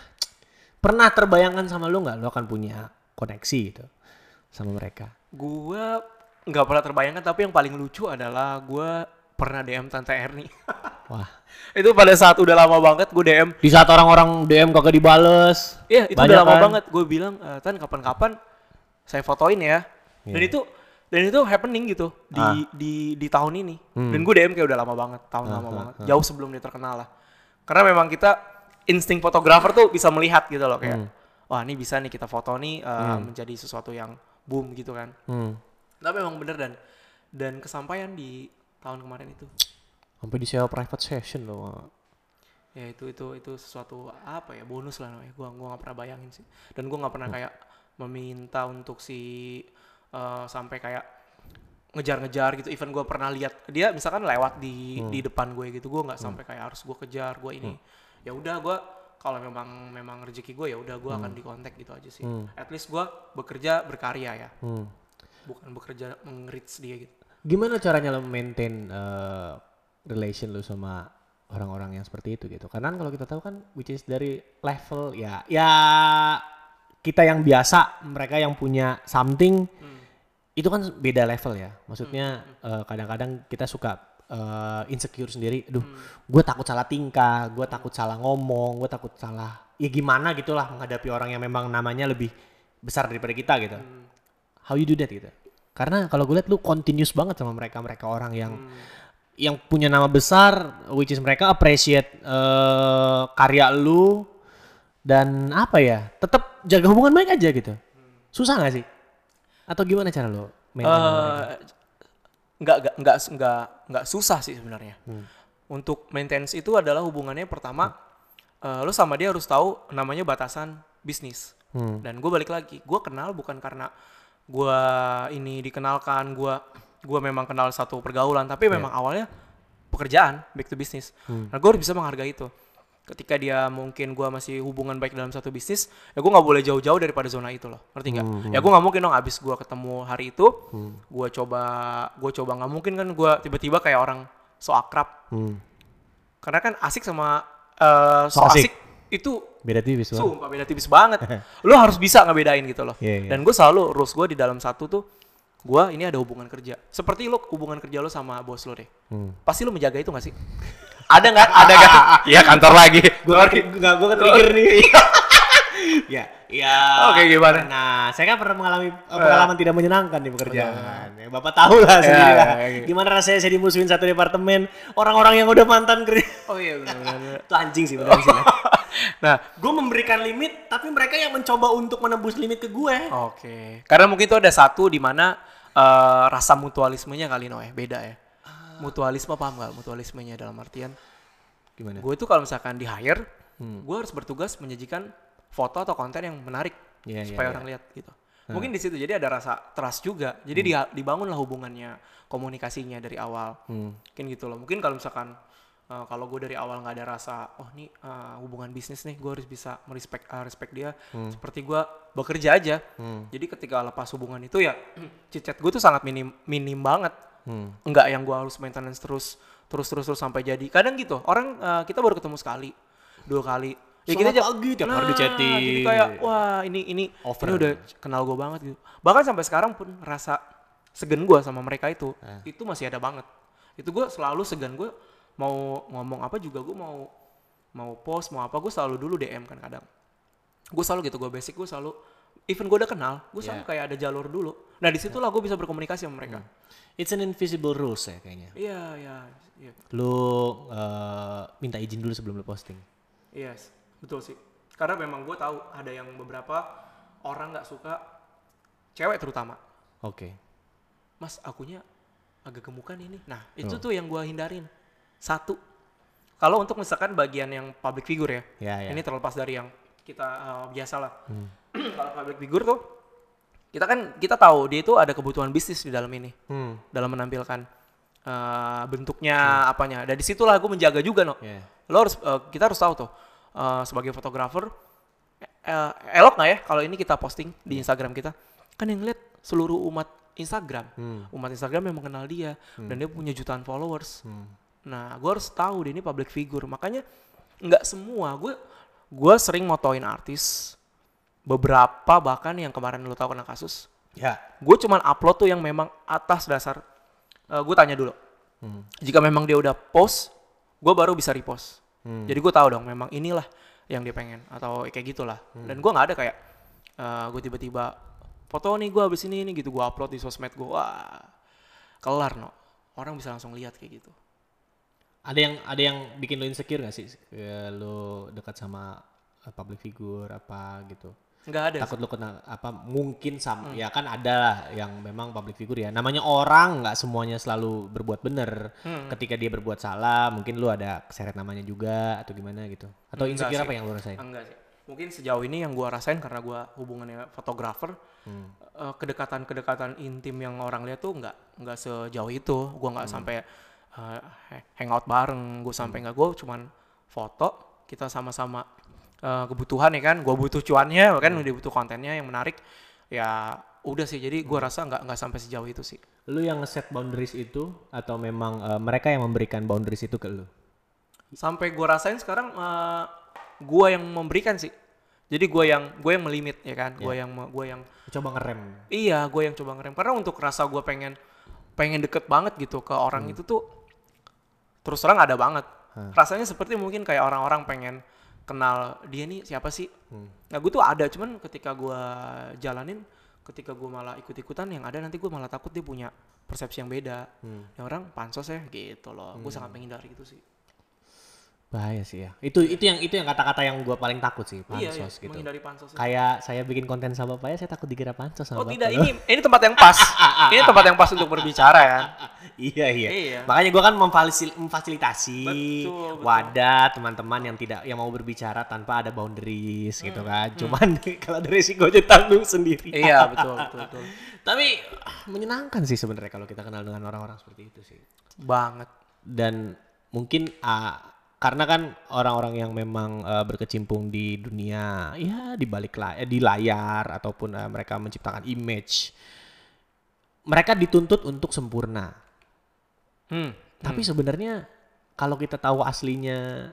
*sniffs* pernah terbayangkan sama lu nggak lu akan punya koneksi gitu sama mereka? gue nggak pernah terbayangkan tapi yang paling lucu adalah gue pernah DM tante Erni *laughs* Wah. itu pada saat udah lama banget gue DM Di saat orang-orang DM kagak dibales. Iya, itu udah lama kan? banget. Gue bilang, "Eh, Tan kapan-kapan saya fotoin ya. Dan Iya. itu dan itu happening gitu di Ah. di di tahun ini. Hmm. Dan gue DM kayak udah lama banget, tahun Ah, lama banget. Jauh sebelum dia terkenal lah. Karena memang kita insting Hmm. fotografer tuh bisa melihat gitu loh kayak, wah ini bisa nih kita foto nih eh, menjadi sesuatu yang boom gitu kan. Hmm. Tapi memang bener dan dan kesampaian di tahun kemarin itu. Sampai disewa private session loh. ya itu itu itu sesuatu apa ya bonus lah namanya gua gua nggak pernah bayangin sih dan gua nggak pernah Hmm. kayak meminta untuk si eh, sampai kayak ngejar-ngejar gitu even gua pernah lihat dia misalkan lewat di Hmm. di depan gue gitu gua nggak sampai kayak harus gua kejar gua ini ya udah gua kalau memang memang rezeki gue ya udah gua akan dikontak gitu aja sih Hmm. at least gua bekerja berkarya ya Hmm. bukan bekerja mengerit dia gitu Gimana caranya lo maintain eh, relation lo sama orang-orang yang seperti itu gitu? Karena kan kalau kita tahu kan which is dari level ya ya kita yang biasa, mereka yang punya something itu kan beda level ya. Maksudnya eh, kadang-kadang kita suka eh, insecure sendiri. Aduh, gue takut salah tingkah, gue takut salah ngomong, gue takut salah ya gimana gitulah menghadapi orang yang memang namanya lebih besar daripada kita gitu. How you do that gitu? Karena kalau gue lihat lu continuous banget sama mereka mereka orang yang yang punya nama besar, which is mereka appreciate eh, karya lu dan apa ya, tetap jaga hubungan baik aja gitu. Susah nggak sih? Atau gimana cara lo? mereka? Eh, nggak nggak nggak nggak nggak susah sih sebenarnya. Hmm. Untuk maintenance itu adalah hubungannya pertama, eh, lo sama dia harus tahu namanya batasan bisnis. Hmm. Dan gue balik lagi, gue kenal bukan karena gue ini dikenalkan, gue gue memang kenal satu pergaulan, tapi memang awalnya pekerjaan back to business. Hmm. Nah gue harus bisa menghargai itu. ketika dia mungkin gua masih hubungan baik dalam satu bisnis ya gua nggak boleh jauh-jauh daripada zona itu loh ngerti nggak Hmm, ya gua nggak mungkin dong abis gua ketemu hari itu gua coba gua coba nggak mungkin kan gua tiba-tiba kayak orang so akrab Hmm. karena kan asik sama eh, so So asik. asik itu Beda tipis Bang. sumpah beda tipis banget. *laughs* Lu harus bisa ngebedain gitu loh. Iya, iya. dan gue selalu rules gue di dalam satu tuh gue ini ada hubungan kerja. Seperti lo hubungan kerja lo sama bos lo deh. Hmm. pasti lo menjaga itu gak sih? *laughs* Ada nggak? Ada nggak? *laughs* Iya kantor lagi. Gue nggak gue trigger nih. Ya, ya. Oke, gimana? Nah, saya kan pernah mengalami eh, pengalaman tidak menyenangkan di pekerjaan. Ya, Bapak tahu lah sendiri Ya, lah. ya, ya. Gimana rasanya saya dimusuhin satu departemen orang-orang yang udah mantan kerja. oh iya benar Itu anjing sih benar sih. *laughs* nah gue memberikan limit, tapi mereka yang mencoba untuk menembus limit ke gue. oke karena mungkin itu ada satu di mana eh, rasa mutualismenya kali no ya beda ya mutualisme paham nggak mutualismenya dalam artian Gimana? gue itu kalau misalkan di hire gue harus bertugas menyajikan foto atau konten yang menarik Iya, iya, supaya iya. orang lihat gitu. Mungkin di situ jadi ada rasa trust juga. Jadi dia- dibangunlah hubungannya komunikasinya dari awal. Hmm. mungkin gitu loh. Mungkin kalau misalkan uh, kalau gue dari awal nggak ada rasa oh nih uh, hubungan bisnis nih gue harus bisa merespek uh, respect dia seperti gue bekerja aja. Hmm. jadi ketika lepas hubungan itu ya *clears throat* cicet gue tuh sangat minim minim banget. Hmm. nggak yang gue harus maintenance terus terus terus terus sampai jadi. Kadang gitu orang uh, kita baru ketemu sekali dua kali ya kita pagi, tiap hari di-chatting. jadi kayak wah ini ini Over. ini udah kenal gue banget gitu bahkan sampai sekarang pun rasa segan gue sama mereka itu Ah. itu masih ada banget itu gue selalu segan gue mau ngomong apa juga gue mau mau post mau apa gue selalu dulu DM kan kadang gue selalu gitu gue basic gue selalu even gue udah kenal gue selalu Yeah. kayak ada jalur dulu nah di situlah gue bisa berkomunikasi sama mereka It's an invisible rules ya kayaknya. iya iya iya Lu eh, minta izin dulu sebelum lu posting. yes betul sih. Karena memang gue tahu ada yang beberapa orang nggak suka cewek terutama. Oke. mas akunya agak gemukan ini. Nah itu tuh yang gue hindarin. Satu kalau untuk misalkan bagian yang public figure ya Ya, ya. ini terlepas dari yang kita uh, biasa lah kalau public figure tuh kita kan kita tahu dia itu ada kebutuhan bisnis di dalam ini. Hmm. dalam menampilkan uh, bentuknya apanya. Dan di situlah gue menjaga juga no Ya. lo harus uh, kita harus tahu tuh uh, sebagai fotografer eh, elok nggak ya kalau ini kita posting di Instagram kita? Kan yang lihat seluruh umat Instagram. Hmm. umat Instagram yang mengenal dia dan dia punya jutaan followers. Hmm. nah gue harus tahu dia ini public figure. Makanya nggak semua. Gue gue sering motoin artis beberapa bahkan yang kemarin lo tahu kena kasus. Ya. gue cuman upload tuh yang memang atas dasar. Gue tanya dulu. Hmm. jika memang dia udah post gue baru bisa repost Hmm. jadi gue tahu dong memang inilah yang dia pengen atau kayak gitulah Hmm. dan gue nggak ada kayak gue tiba-tiba foto nih gue abis ini ini gitu gue upload di sosmed gue wah kelar no orang bisa langsung lihat kayak gitu Ada yang ada yang bikin lo insecure gak sih? Ya, lo dekat sama eh, public figure apa gitu. Nggak ada Takut lo kena apa mungkin sama Hmm. ya kan ada lah yang memang public figure ya. Namanya orang nggak semuanya selalu berbuat bener. Hmm. Ketika dia berbuat salah, mungkin lo ada keseret namanya juga atau gimana gitu. Atau Enggak insecure sih. apa yang lo rasain? enggak sih mungkin sejauh ini yang gue rasain karena gue hubungannya fotografer Hmm. eh, kedekatan-kedekatan intim yang orang lihat tuh nggak nggak sejauh itu gue nggak Hmm. sampai ha- hangout bareng gue sampai nggak gue cuman foto kita sama-sama eh, kebutuhan ya kan gue butuh cuannya kan Hmm. udah butuh kontennya yang menarik ya udah sih jadi gue rasa nggak nggak sampai sejauh itu sih Lu yang nge-set boundaries itu atau memang eh, mereka yang memberikan boundaries itu ke lu? sampai gue rasain sekarang eh, gue yang memberikan sih jadi gue yang gue yang melimit ya kan gue yang gue yang Coba ngerem. Iya, gue yang coba ngerem karena untuk rasa gue pengen pengen deket banget gitu ke orang itu tuh terus terang ada banget. Rasanya seperti mungkin kayak orang-orang pengen kenal dia nih siapa sih. Nah gue tuh ada, cuman ketika gue jalanin, ketika gue malah ikut-ikutan yang ada nanti gue malah takut dia punya persepsi yang beda. Ya orang pansos ya gitu loh. Gue sangat menghindari itu sih. Bahaya sih ya. Itu itu yang itu yang kata-kata yang gue paling takut sih, iya, pansos iya, gitu. menghindari pansos. Kayak saya bikin konten sama Bapak ya, saya takut dikira pansos sama Oh Bapak. tidak, ini ini tempat yang pas. *laughs* ini tempat yang pas untuk berbicara ya. iya, iya. Iya. Makanya gue kan memfasil- memfasilitasi Betul, betul. wadah teman-teman yang tidak yang mau berbicara tanpa ada boundaries gitu Hmm, kan. Cuman *laughs* kalau ada resikonya tanggung sendiri. iya betul betul betul. *laughs* Tapi ah, menyenangkan sih sebenarnya kalau kita kenal dengan orang-orang seperti itu sih. Banget. dan mungkin ah, karena kan orang-orang yang memang eh, berkecimpung di dunia ya di balik la- eh, di layar ataupun eh, mereka menciptakan image mereka dituntut untuk sempurna Hmm. tapi sebenarnya kalau kita tahu aslinya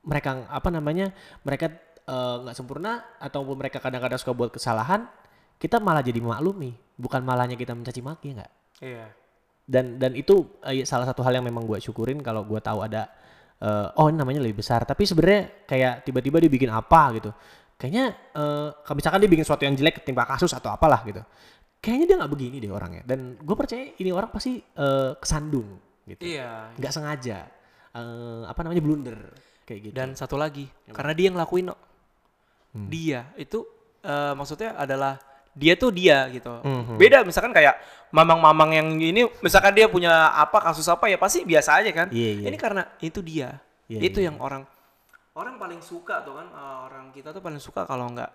mereka apa namanya mereka nggak sempurna ataupun mereka kadang-kadang suka buat kesalahan kita malah jadi maklumi bukan malahnya kita mencaci maki nggak Iya. dan dan itu eh, salah satu hal yang memang gue syukurin kalau gue tahu ada eh, oh ini namanya lebih besar. Tapi sebenarnya kayak tiba-tiba dia bikin apa gitu. Kayaknya eh, kalau misalkan dia bikin sesuatu yang jelek ketimpa kasus atau apalah gitu kayaknya dia nggak begini deh orangnya. Dan gue percaya ini orang pasti eh, kesandung gitu. Iya. nggak sengaja eh, apa namanya blunder kayak gitu. Dan satu lagi, karena dia yang ngelakuin no. Dia itu eh, maksudnya adalah dia tuh dia gitu. Mhm. Beda misalkan kayak mamang-mamang yang ini misalkan dia punya apa kasus apa ya pasti biasa aja kan. Iya, iya. Ini karena itu dia. Iya, itu yang orang orang paling suka tuh kan eh, orang kita tuh paling suka kalau nggak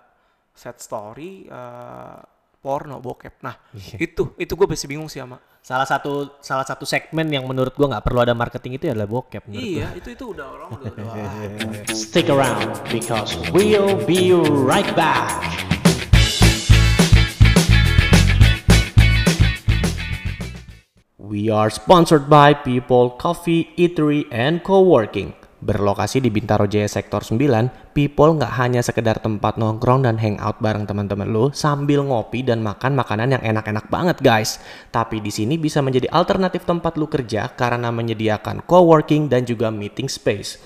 set story eh, porno bokep. Nah, Iya. itu itu gue masih bingung sih sama. salah satu salah satu segmen yang menurut gue nggak perlu ada marketing itu adalah bokep Iya, itu itu udah orang udah *laughs* udah. Stick around because we'll be right back. We are sponsored by People Coffee, Eatery, and Co-working. Berlokasi di Bintaro Jaya Sektor 9, People nggak hanya sekedar tempat nongkrong dan hangout bareng teman-teman lo sambil ngopi dan makan makanan yang enak-enak banget guys. Tapi di sini bisa menjadi alternatif tempat lu kerja karena menyediakan co-working dan juga meeting space.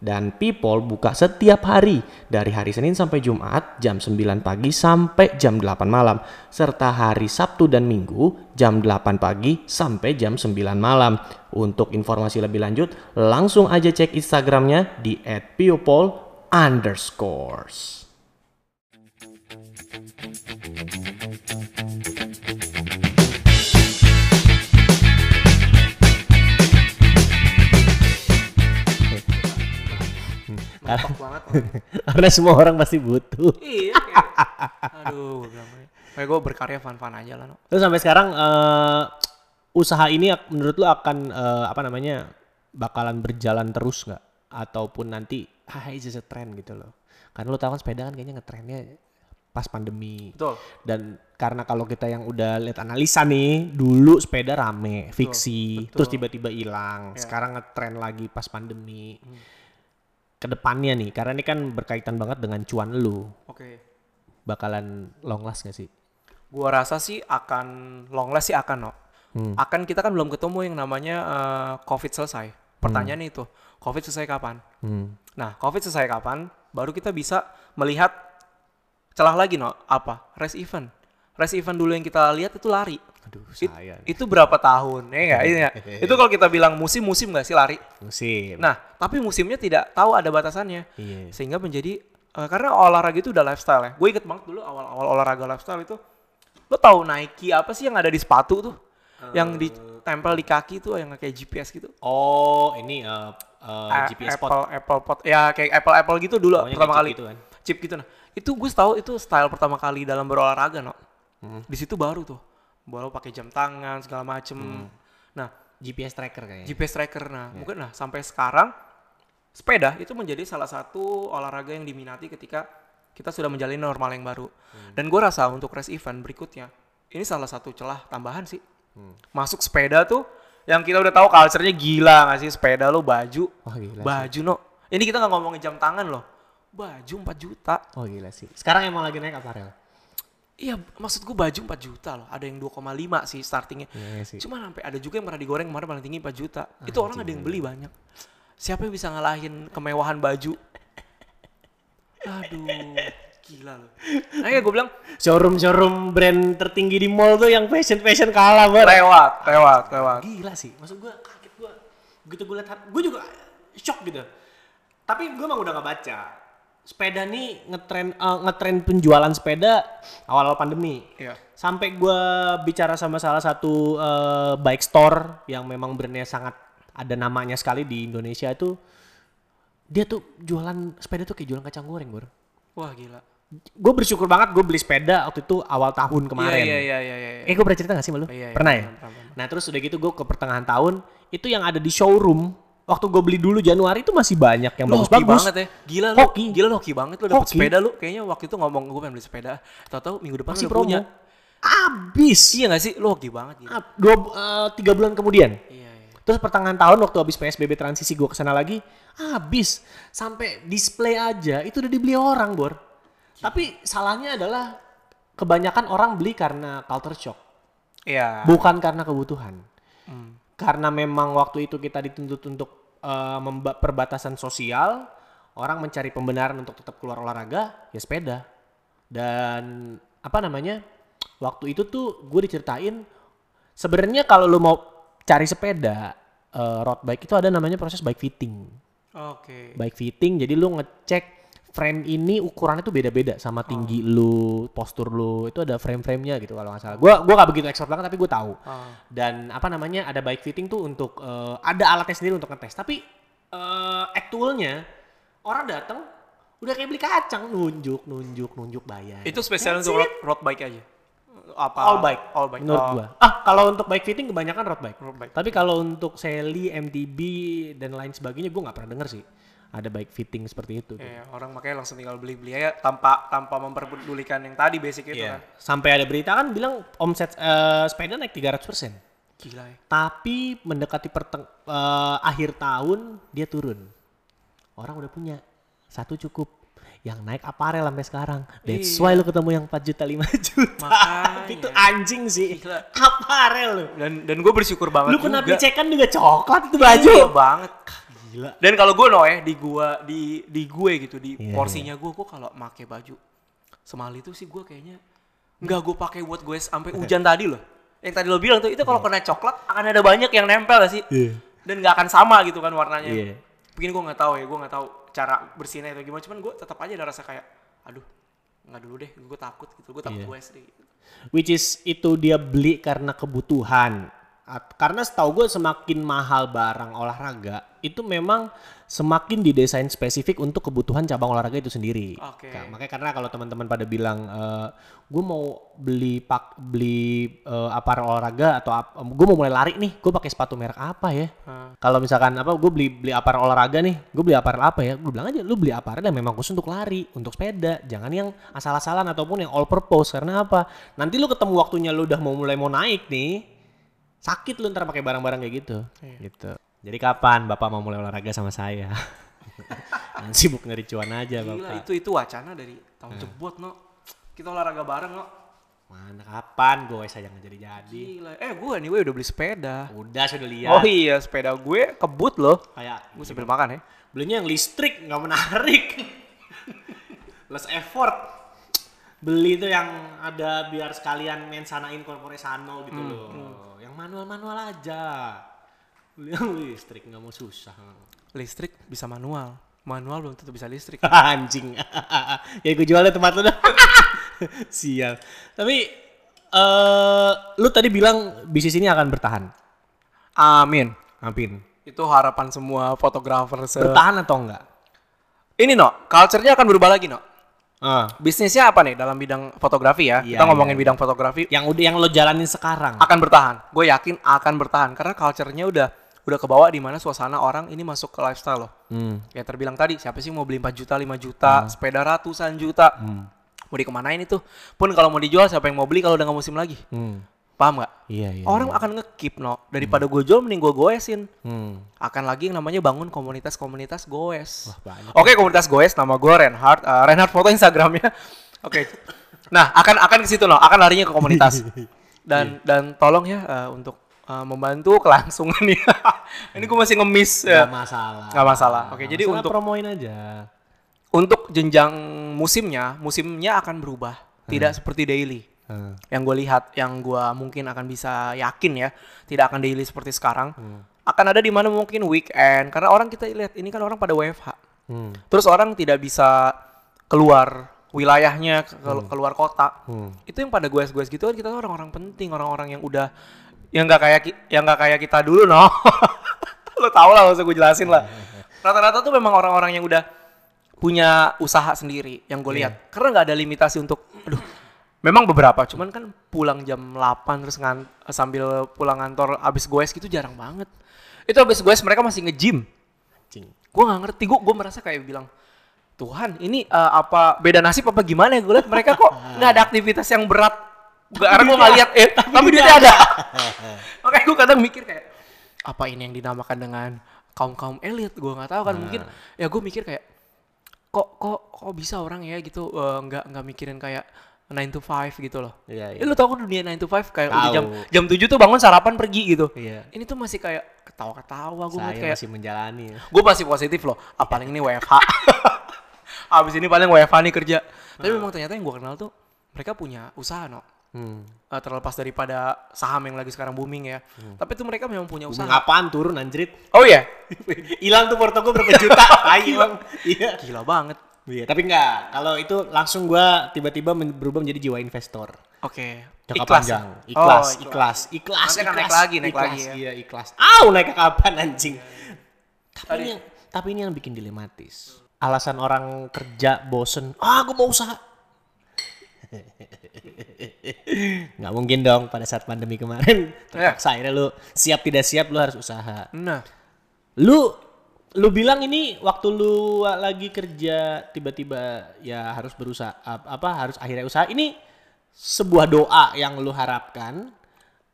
Dan People buka setiap hari dari hari Senin sampai Jumat jam 9 pagi sampai jam 8 malam serta hari Sabtu dan Minggu jam 8 pagi sampai jam 9 malam. Untuk informasi lebih lanjut langsung aja cek Instagramnya di @people Mentok banget. *laughs* Karena semua orang pasti butuh. iya. *laughs* kayak- aduh, gue bilang kayak gue berkarya fun-fun aja lah. No. Terus sampai sekarang eh, usaha ini menurut lu akan eh, apa namanya bakalan berjalan terus nggak? Ataupun nanti *laughs* ah just a trend gitu loh. Karena lu tahu kan sepeda kan kayaknya ngetrennya pas pandemi. Betul. Dan karena kalau kita yang udah lihat analisa nih, dulu sepeda rame, fiksi, betul. terus tiba-tiba hilang. Ya. Sekarang ngetren lagi pas pandemi. Ke depannya nih, karena ini kan berkaitan banget dengan cuan lu, Oke. bakalan long last gak sih? Gua rasa sih akan long last sih akan no. Hmm. Akan kita kan belum ketemu yang namanya eh, COVID selesai. Pertanyaannya itu, COVID selesai kapan? Hmm. Nah, COVID selesai kapan? Baru kita bisa melihat celah lagi no. Apa? Race event. Race event dulu yang kita lihat itu lari. Aduh, It- itu berapa tahun? Ya nggak? Iya *laughs* itu kalau kita bilang musim-musim nggak sih lari? musim. Nah, tapi musimnya tidak tahu ada batasannya. iya. Sehingga menjadi eh, karena olahraga itu udah lifestyle ya. Gue inget banget dulu awal-awal olahraga lifestyle itu lo tahu Nike apa sih yang ada di sepatu tuh? Yang ditempel di kaki tuh yang kayak GPS gitu. Oh, ini uh, uh, A- GPS Apple spot. Apple pot ya kayak Apple Apple gitu dulu Pokoknya pertama kali chip gitu kan. chip gitu nah itu gue tahu itu style pertama kali dalam berolahraga no Hmm. di situ baru tuh baru pakai jam tangan segala macem Hmm. nah GPS tracker kayaknya. GPS tracker nah Iya. mungkin nah sampai sekarang sepeda itu menjadi salah satu olahraga yang diminati ketika kita sudah menjalani normal yang baru Hmm. dan gue rasa untuk race event berikutnya ini salah satu celah tambahan sih Hmm. masuk sepeda tuh yang kita udah tahu culture-nya gila gak sih sepeda lo baju Oh gila. sih. baju no ini kita nggak ngomongin jam tangan loh baju 4 juta Oh gila sih. Sekarang emang lagi naik apa rel? Iya maksud gue baju 4 juta loh ada yang 2,5 sih startingnya Iya sih. cuma sampai ada juga yang pernah digoreng kemarin paling tinggi 4 juta itu orang ada yang beli banyak siapa yang bisa ngalahin kemewahan baju aduh gila loh nah ya gue bilang Showroom showroom brand tertinggi di mall tuh yang fashion fashion kalah banget. lewat lewat lewat Gila sih. Maksud gua kaget gua. Begitu gua lihat gue juga shock gitu. Tapi gua emang udah gak baca. Sepeda nih ngetren eh, ngetren penjualan sepeda awal-awal pandemi. Iya. Sampai gua bicara sama salah satu eh, bike store yang memang brandnya sangat ada namanya sekali di Indonesia itu dia tuh jualan sepeda tuh kayak jualan kacang goreng, Bor. wah gila Gue bersyukur banget gue beli sepeda waktu itu awal tahun kemarin. iya iya iya iya, iya. Eh gue pernah cerita gak sih sama lu? Iya, iya, pernah ya? pernah, pernah. Nah terus udah gitu gue ke pertengahan tahun itu yang ada di showroom waktu gue beli dulu Januari itu masih banyak yang bagus-bagus. banget ya. Gila lu. Hoki. Gila lu hoki banget lu dapet Hoki. sepeda lu. Kayaknya waktu itu ngomong gue pengen beli sepeda. Tahu-tahu minggu depan Masih udah promo. punya. Abis. Iya gak sih? Lu hoki banget gitu. Dua, eh, tiga bulan kemudian. Iya, iya. Terus pertengahan tahun waktu habis PSBB transisi gue ke sana lagi, habis. Sampai display aja itu udah dibeli orang, Bor. Tapi salahnya adalah kebanyakan orang beli karena culture shock. Iya. Bukan karena kebutuhan. Hmm. Karena memang waktu itu kita dituntut untuk memba- perbatasan sosial, orang mencari pembenaran untuk tetap keluar olahraga, ya sepeda. Dan apa namanya? Waktu itu tuh gue diceritain sebenarnya kalau lu mau cari sepeda eh, road bike itu ada namanya proses bike fitting. Oke. Bike fitting jadi lu ngecek frame ini ukurannya tuh beda-beda sama tinggi lu, postur lu. Itu ada frame-framenya gitu kalau nggak salah. Gua gua gak begitu expert banget tapi gue tahu. Ah. Dan apa namanya ada bike fitting tuh untuk eh, ada alatnya sendiri untuk ngetes. Tapi eh actualnya orang datang udah kayak beli kacang nunjuk nunjuk nunjuk bayar. Itu spesial That's untuk it. road, road bike aja. Apa? all bike. All bike. Menurut Oh, gua. Ah, kalau untuk bike fitting kebanyakan road bike. Road bike. Tapi kalau untuk Sally, MTB dan lain sebagainya gua nggak pernah denger sih ada bike fitting seperti itu. Iya, orang makanya langsung tinggal beli-beli aja tanpa tanpa memperdulikan yang tadi basic itu Iya. kan. Sampai ada berita kan bilang omset eh, sepeda naik 300%. Gila ya. Tapi mendekati perteng eh, akhir tahun dia turun. Orang udah punya. Satu cukup. Yang naik aparel sampai sekarang. That's Iya. why lu ketemu yang 4 juta 5 juta. Makanya. *laughs* itu anjing sih. Gila. Aparel lu. Dan dan gue bersyukur banget Lu kena juga. picekan juga coklat itu baju. Iya banget. Gila. Dan kalau gue no ya di gua di di gue gitu di Iya, porsinya gue gue kalau make baju semali itu sih gue kayaknya nggak gue pakai buat gue sampai hujan tadi loh. Yang tadi lo bilang tuh itu kalau kena coklat akan ada banyak yang nempel gak sih? Iya. Dan nggak akan sama gitu kan warnanya. Iya. Mungkin gue nggak tahu ya, gue nggak tahu cara bersihnya itu gimana. Cuman gue tetap aja ada rasa kayak, aduh nggak dulu deh, gue takut gitu, gue takut Iya. gue SD. Gitu. Which is itu dia beli karena kebutuhan. At- Karena setahu gue semakin mahal barang olahraga itu memang semakin didesain spesifik untuk kebutuhan cabang olahraga itu sendiri. Oke. Ka- Makanya karena kalau teman-teman pada bilang gue mau beli pak beli eh, aparel olahraga atau gue mau mulai lari nih, gue pakai sepatu merek apa ya? Ah. Kalau misalkan apa gue beli beli aparel olahraga nih, gue beli aparel apa ya? Gue bilang aja lu beli aparel yang memang khusus untuk lari, untuk sepeda, jangan yang asal-asalan ataupun yang all purpose karena apa? Nanti lu ketemu waktunya lu udah mau mulai mau naik nih, sakit lu ntar pakai barang-barang kayak gitu. Gitu. Jadi kapan Bapak mau mulai olahraga sama saya? *laughs* Sibuk nyari cuan aja Gila Bapak. itu itu wacana dari tahun jebot no. Kita olahraga bareng no. Mana kapan gue saya jangan jadi-jadi. Gila. Eh gue nih gue udah beli sepeda. Udah sudah lihat. Oh iya sepeda gue kebut loh. Kayak Gue sambil makan ya. Belinya yang listrik nggak menarik. *laughs* Less effort. Beli tuh yang ada biar sekalian main sanain corpore sano gitu loh. Yang manual-manual aja. Listrik nggak mau susah. Listrik bisa manual. Manual belum tentu bisa listrik. *laughs* Anjing. *laughs* ya gue jual deh tempat lu dah. *laughs* Sial. Tapi eh lu tadi bilang bisnis ini akan bertahan. Amin. Amin. Itu harapan semua fotografer se Bertahan atau enggak? Ini no, culture-nya akan berubah lagi no. Ah, Bisnisnya apa nih dalam bidang fotografi ya? Iya, Kita ngomongin iya, bidang fotografi yang udah yang lo jalanin sekarang. akan bertahan. Gue yakin akan bertahan karena culture-nya udah udah kebawa di mana suasana orang ini masuk ke lifestyle loh. Hmm. Kayak terbilang tadi, siapa sih mau beli 4 juta, 5 juta, sepeda ratusan juta. Mau dikemanain itu? Pun kalau mau dijual siapa yang mau beli kalau udah nggak musim lagi? Hmm. Paham nggak? Iya, iya. Orang akan nge-keep no. Daripada gue jual mending gue goesin. Hmm. Akan lagi yang namanya bangun komunitas-komunitas goes. Wah, banyak. Oke, komunitas goes nama gue Reinhard. Eh, Reinhard foto Instagramnya. *laughs* Oke. Nah, akan akan ke situ loh. Akan larinya ke komunitas. *laughs* Dan dan tolong ya eh, untuk eh, membantu kelangsungan *laughs* ya. Ini gue masih ngemis Gak ya. masalah. Nggak masalah. Oke, Nggak jadi masalah, untuk- promoin aja. Untuk jenjang musimnya, musimnya akan berubah. Tidak seperti daily. Hmm. Yang gue lihat, yang gue mungkin akan bisa yakin ya, tidak akan daily seperti sekarang. Hmm. Akan ada di mana mungkin weekend. Karena orang kita lihat ini kan orang pada WFH. Hmm. Terus orang tidak bisa keluar wilayahnya, ke- ke- keluar kota. Hmm. Itu yang pada gue gue gitu kan kita tuh orang-orang penting, orang-orang yang udah yang nggak kayak yang nggak kayak kita dulu no. *laughs* Lo tau lah, usah gue jelasin lah. Rata-rata tuh memang orang-orang yang udah punya usaha sendiri yang gue lihat. Karena nggak ada limitasi untuk, aduh, memang beberapa. Cuman kan pulang jam 8 terus ngan, sambil pulang kantor abis goes gitu jarang banget. Itu habis gue mereka masih nge-gym. Gue nggak ngerti, gue merasa kayak bilang Tuhan, ini eh, apa beda nasib apa gimana ya? Gue liat mereka kok *laughs* nggak ada aktivitas yang berat. Gak, karena gue nggak lihat, eh, tapi duitnya ada. *laughs* Makanya gue kadang mikir kayak apa ini yang dinamakan dengan kaum kaum elit? Gue nggak tahu kan mungkin. Ya gue mikir kayak kok kok kok bisa orang ya gitu eh, nggak nggak mikirin kayak 9 to 5 gitu loh. Iya, Eh, lu tau kan dunia 9 to 5 kayak udah jam jam 7 tuh bangun sarapan pergi gitu. Iya. Ini tuh masih kayak ketawa-ketawa gue Saya kayak masih menjalani ya. gue masih positif loh. Ah, paling ini WFH. *laughs* Abis ini paling WFH nih kerja. Tapi memang ternyata yang gue kenal tuh mereka punya usaha no. Hmm. Eh, terlepas daripada saham yang lagi sekarang booming ya. Tapi tuh mereka memang punya usaha. Ngapaan turun anjrit? Oh iya, *laughs* Hilang tuh porto gue berapa juta? *laughs* Bang. Iya. gila banget. Iya, tapi enggak. Kalau itu langsung gua tiba-tiba berubah menjadi jiwa investor. Oke. Jangka Ikhlas panjang. ya? Ikhlas, Oh, ikhlas, ikhlas, Nanti akan naik ikhlas, lagi, naik ikhlas. lagi ya. Iya, ikhlas. Au, naik ke kapan anjing? Tapi Tadi- ini, yang, tapi ini yang bikin dilematis. Alasan orang kerja bosen, ah gue mau usaha. *laughs* Nggak mungkin dong pada saat pandemi kemarin. Ya. Terpaksa akhirnya lu siap tidak siap lu harus usaha. Nah, Lu lu bilang ini waktu lu lagi kerja tiba-tiba ya harus berusaha ap- apa harus akhirnya usaha ini sebuah doa yang lu harapkan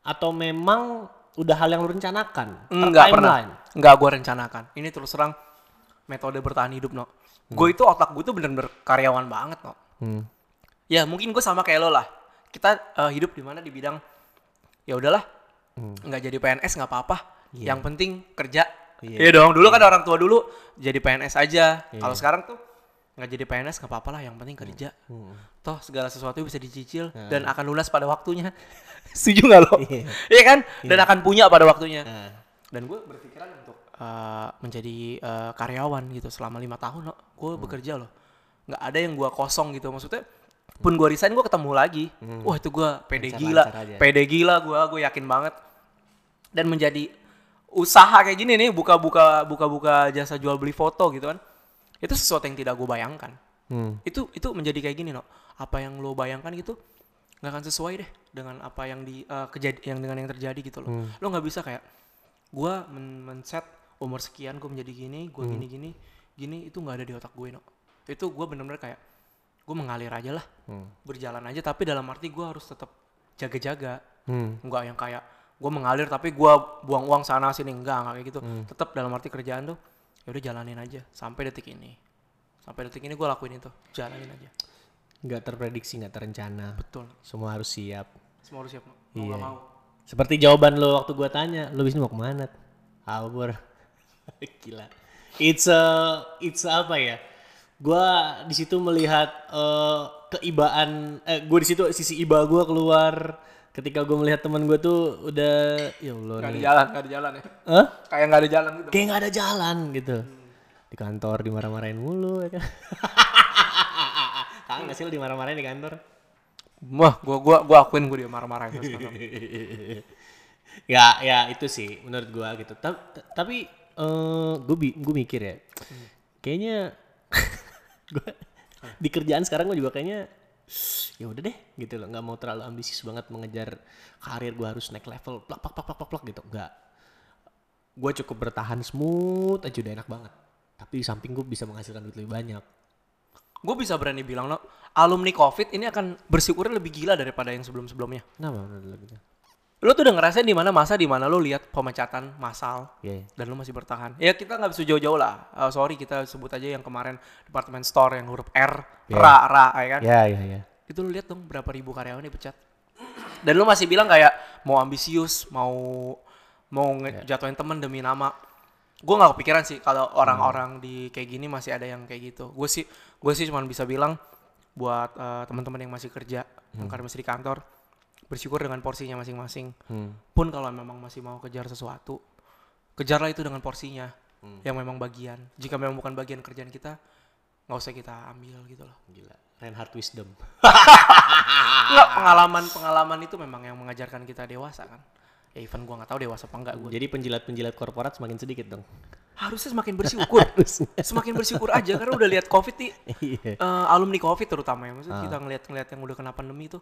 atau memang udah hal yang lu rencanakan? enggak Timeline? pernah. Enggak gue rencanakan. Ini terus terang metode bertahan hidup no. Gue itu otak gue tuh bener-bener karyawan banget no. Hmm. Ya mungkin gue sama kayak lo lah. Kita eh, hidup di mana di bidang ya udahlah nggak jadi PNS nggak apa-apa. Yang penting kerja. Iya. Iya dong. Dulu kan orang tua dulu jadi PNS aja. Kalau sekarang tuh nggak jadi PNS nggak apa-apa lah. Yang penting kerja. Toh segala sesuatu bisa dicicil dan akan lunas pada waktunya. *laughs* Setuju nggak lo? Iya. *laughs* Iya kan? Dan akan punya pada waktunya. Nah, Dan gue berpikiran untuk eh, menjadi eh, karyawan gitu selama lima tahun. No. Gue Hmm. bekerja loh. Nggak ada yang gue kosong gitu. Maksudnya pun gue resign gue ketemu lagi. Wah itu gue pede Lancar-lancar gila. Hmm. Pede gila gue. Gue yakin banget. Dan menjadi usaha kayak gini nih. Buka-buka buka-buka jasa jual beli foto gitu kan. Itu sesuatu yang tidak gue bayangkan. hmm. Itu itu menjadi kayak gini no. Apa yang lo bayangkan gitu nggak akan sesuai deh dengan apa yang di eh, kejadi yang dengan yang terjadi gitu loh. Hmm. Lo nggak bisa kayak gua men, men-set umur sekian gue menjadi gini, gua Hmm. gini gini gini itu nggak ada di otak gue no. Itu gue bener-bener kayak gue mengalir aja lah, Hmm. berjalan aja tapi dalam arti gue harus tetap jaga-jaga. Hmm. Nggak yang kayak gue mengalir tapi gua buang uang sana sini enggak enggak kayak gitu. Hmm. Tetap dalam arti kerjaan tuh ya udah jalanin aja sampai detik ini. Sampai detik ini gue lakuin itu, jalanin aja. Nggak terprediksi, nggak terencana. Betul. Semua harus siap. Semua harus siap. Mau Iya. mau. Seperti jawaban lo waktu gua tanya, lo bisnis mau ke mana? Albur. *laughs* Gila. It's a, it's a apa ya? Gua di situ melihat eh, keibaan, eh, gue di situ sisi iba gua keluar ketika gue melihat teman gue tuh udah ya Allah Gak ada jalan, gak ada jalan ya. Hah? Kayak gak ada jalan gitu. Kayak nggak ada jalan gitu. Di kantor dimarah-marahin mulu ya kan. *laughs* Kangen gak sih lo dimarah-marahin di kantor? Wah, gua gua gua akuin gua dia marah-marah itu sekarang. *laughs* ya ya itu sih menurut gua gitu Ta- ta- tapi eh gue gue mikir ya kayaknya *laughs* gua di kerjaan sekarang gue juga kayaknya ya udah deh gitu loh. Nggak mau terlalu ambisius banget mengejar karir gua harus naik level plak plak plak plak plak, plak gitu. Nggak. Gue cukup bertahan smooth aja udah enak banget. Tapi di samping gue bisa menghasilkan duit lebih banyak. Gue bisa berani bilang lo, alumni COVID ini akan bersyukurnya lebih gila daripada yang sebelum-sebelumnya. kenapa menurut lo gitu Lo tuh udah ngerasain di mana masa di mana lo lihat pemecatan massal Iya. dan lo masih bertahan. Ya kita nggak bisa jauh-jauh lah. Eh, sorry kita sebut aja yang kemarin departemen store yang huruf R, Iya. ra, ra, ya kan? ya ya ya Itu lo lihat dong berapa ribu karyawan dipecat. Dan lo masih bilang kayak mau ambisius, mau mau ngejatuhin temen demi nama. Gue nggak kepikiran sih kalau orang-orang di kayak gini masih ada yang kayak gitu. Gue sih gue sih cuma bisa bilang buat eh, teman-teman yang masih kerja, yang karena masih di kantor, bersyukur dengan porsinya masing-masing. hmm. Pun kalau memang masih mau kejar sesuatu, kejarlah itu dengan porsinya yang memang bagian. Jika memang bukan bagian kerjaan kita, nggak usah kita ambil gitu loh. gila Reinhard wisdom Enggak, pengalaman-pengalaman itu memang yang mengajarkan kita dewasa kan. Ya even gua nggak tahu dewasa apa enggak gue. Jadi penjilat-penjilat korporat semakin sedikit dong. Harusnya semakin bersyukur. *laughs* semakin bersyukur aja karena udah lihat Covid nih. *laughs* Eh, alumni Covid terutama ya. Maksudnya kita ngeliat-ngeliat yang udah kena pandemi itu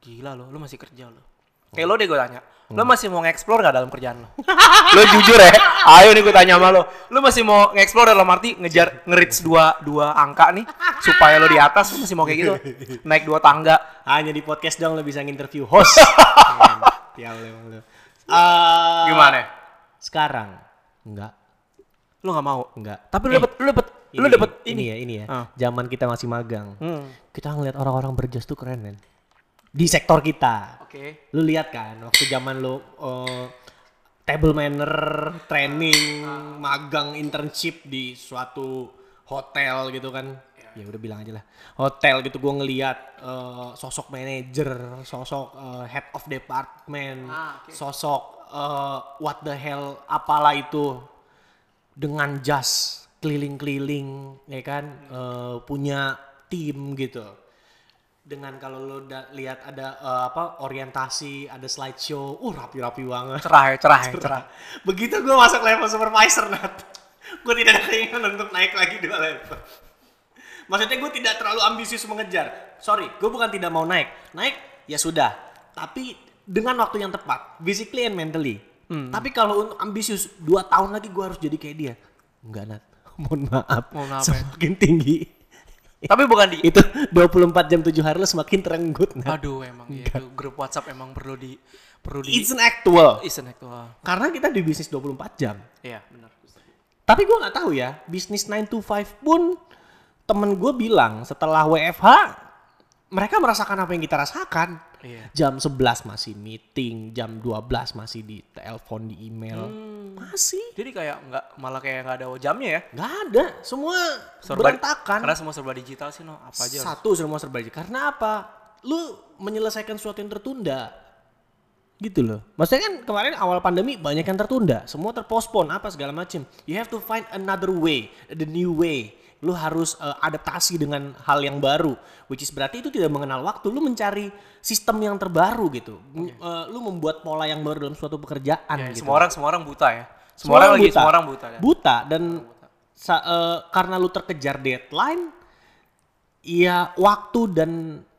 gila loh, lu masih kerja loh. Kayak lo deh gue tanya, lo masih mau nge-explore gak dalam kerjaan lo? *laughs* lo jujur ya, ayo nih gue tanya sama lo, lo masih mau nge-explore dalam arti ngejar nge-reach dua, dua angka nih, supaya lo di atas, lo masih mau kayak gitu? Naik dua tangga, Hanya di podcast dong lo bisa nginterview host. Ya lu. Eh, gimana? Sekarang enggak, Lo gak mau? enggak. Tapi lo Eh, dapet, lo dapet, lo dapet ini ini. ya, ini ya. Ah. Zaman kita masih magang. Hmm. Kita ngeliat orang-orang berjas tuh keren men. Di sektor kita. Oke. Lu lihat kan waktu zaman lu eh, table manner, training, magang, internship di suatu hotel gitu kan. Ya udah bilang aja lah. Hotel gitu gua ngeliat eh, sosok manajer, sosok eh, head of department, Ah, oke. sosok eh, what the hell apalah itu dengan jas keliling-keliling ya kan? Eh, punya tim gitu. Dengan kalau lo da- lihat ada eh, apa orientasi ada slideshow uh rapi-rapi banget. Cerah cerah ya, cerah. begitu gue masuk level supervisor nat. Gue tidak ada keinginan untuk naik lagi dua level. Maksudnya gue tidak terlalu ambisius mengejar. Sorry gue bukan tidak mau naik. Naik ya sudah. Tapi dengan waktu yang tepat physically and mentally tapi kalau untuk ambisius dua tahun lagi gue harus jadi kayak dia. Enggak nat. *laughs* Mohon maaf. Mohon maaf ya. semakin tinggi. Tapi bukan di, itu 24 jam 7 hari lo semakin terenggut nat. Aduh emang ya, itu grup WhatsApp emang perlu di, perlu di, it's an actual. Isn't actual. karena kita di bisnis 24 jam. Iya, benar. Tapi gue nggak tahu ya, bisnis 9 to 5 pun temen gue bilang setelah WFH mereka merasakan apa yang kita rasakan. Iya. Jam 11 masih meeting, jam 12 masih di telepon, di email. Masih. Jadi kayak nggak malah kayak nggak ada jamnya ya? Nggak ada, semua Serba- berantakan. Karena semua serba digital sih, no. Apa aja? harus- Satu semua serba digital. Karena apa? Lu menyelesaikan sesuatu yang tertunda. Gitu loh. Maksudnya kan kemarin awal pandemi banyak yang tertunda. Semua terpospon apa segala macam. You have to find another way, the new way. Lu harus eh, adaptasi dengan hal yang baru. Which is berarti itu tidak mengenal waktu. Lu mencari sistem yang terbaru gitu. M- eh, lu membuat pola yang baru dalam suatu pekerjaan Ya, gitu. Semua orang semua orang buta ya. Semua, orang, lagi semua orang buta ya. Buta dan sa- eh, karena lu terkejar deadline, ya waktu dan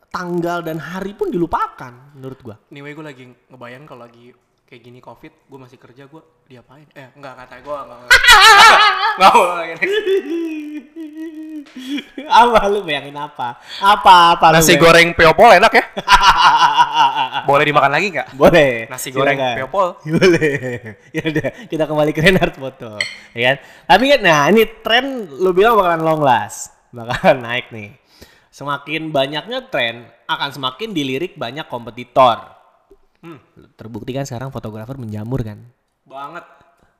tanggal dan hari pun dilupakan menurut gua. Anyway, gue lagi ngebayang kalau lagi kayak gini covid, gue masih kerja, gue diapain? Eh, enggak, kata gue enggak. Mau lagi next. apa lu bayangin apa? Apa apa lu Nasi bayangin? goreng peopol enak ya? *laughs* Boleh dimakan lagi nggak? Boleh. Nasi goreng Silakan. peopol. *laughs* Boleh. ya udah, kita kembali ke Renard foto. Ya kan? Tapi kan nah ini tren lu bilang bakalan long last. Bakalan naik nih. Semakin banyaknya tren akan semakin dilirik banyak kompetitor. Hmm. Terbukti kan sekarang fotografer menjamur kan. Banget.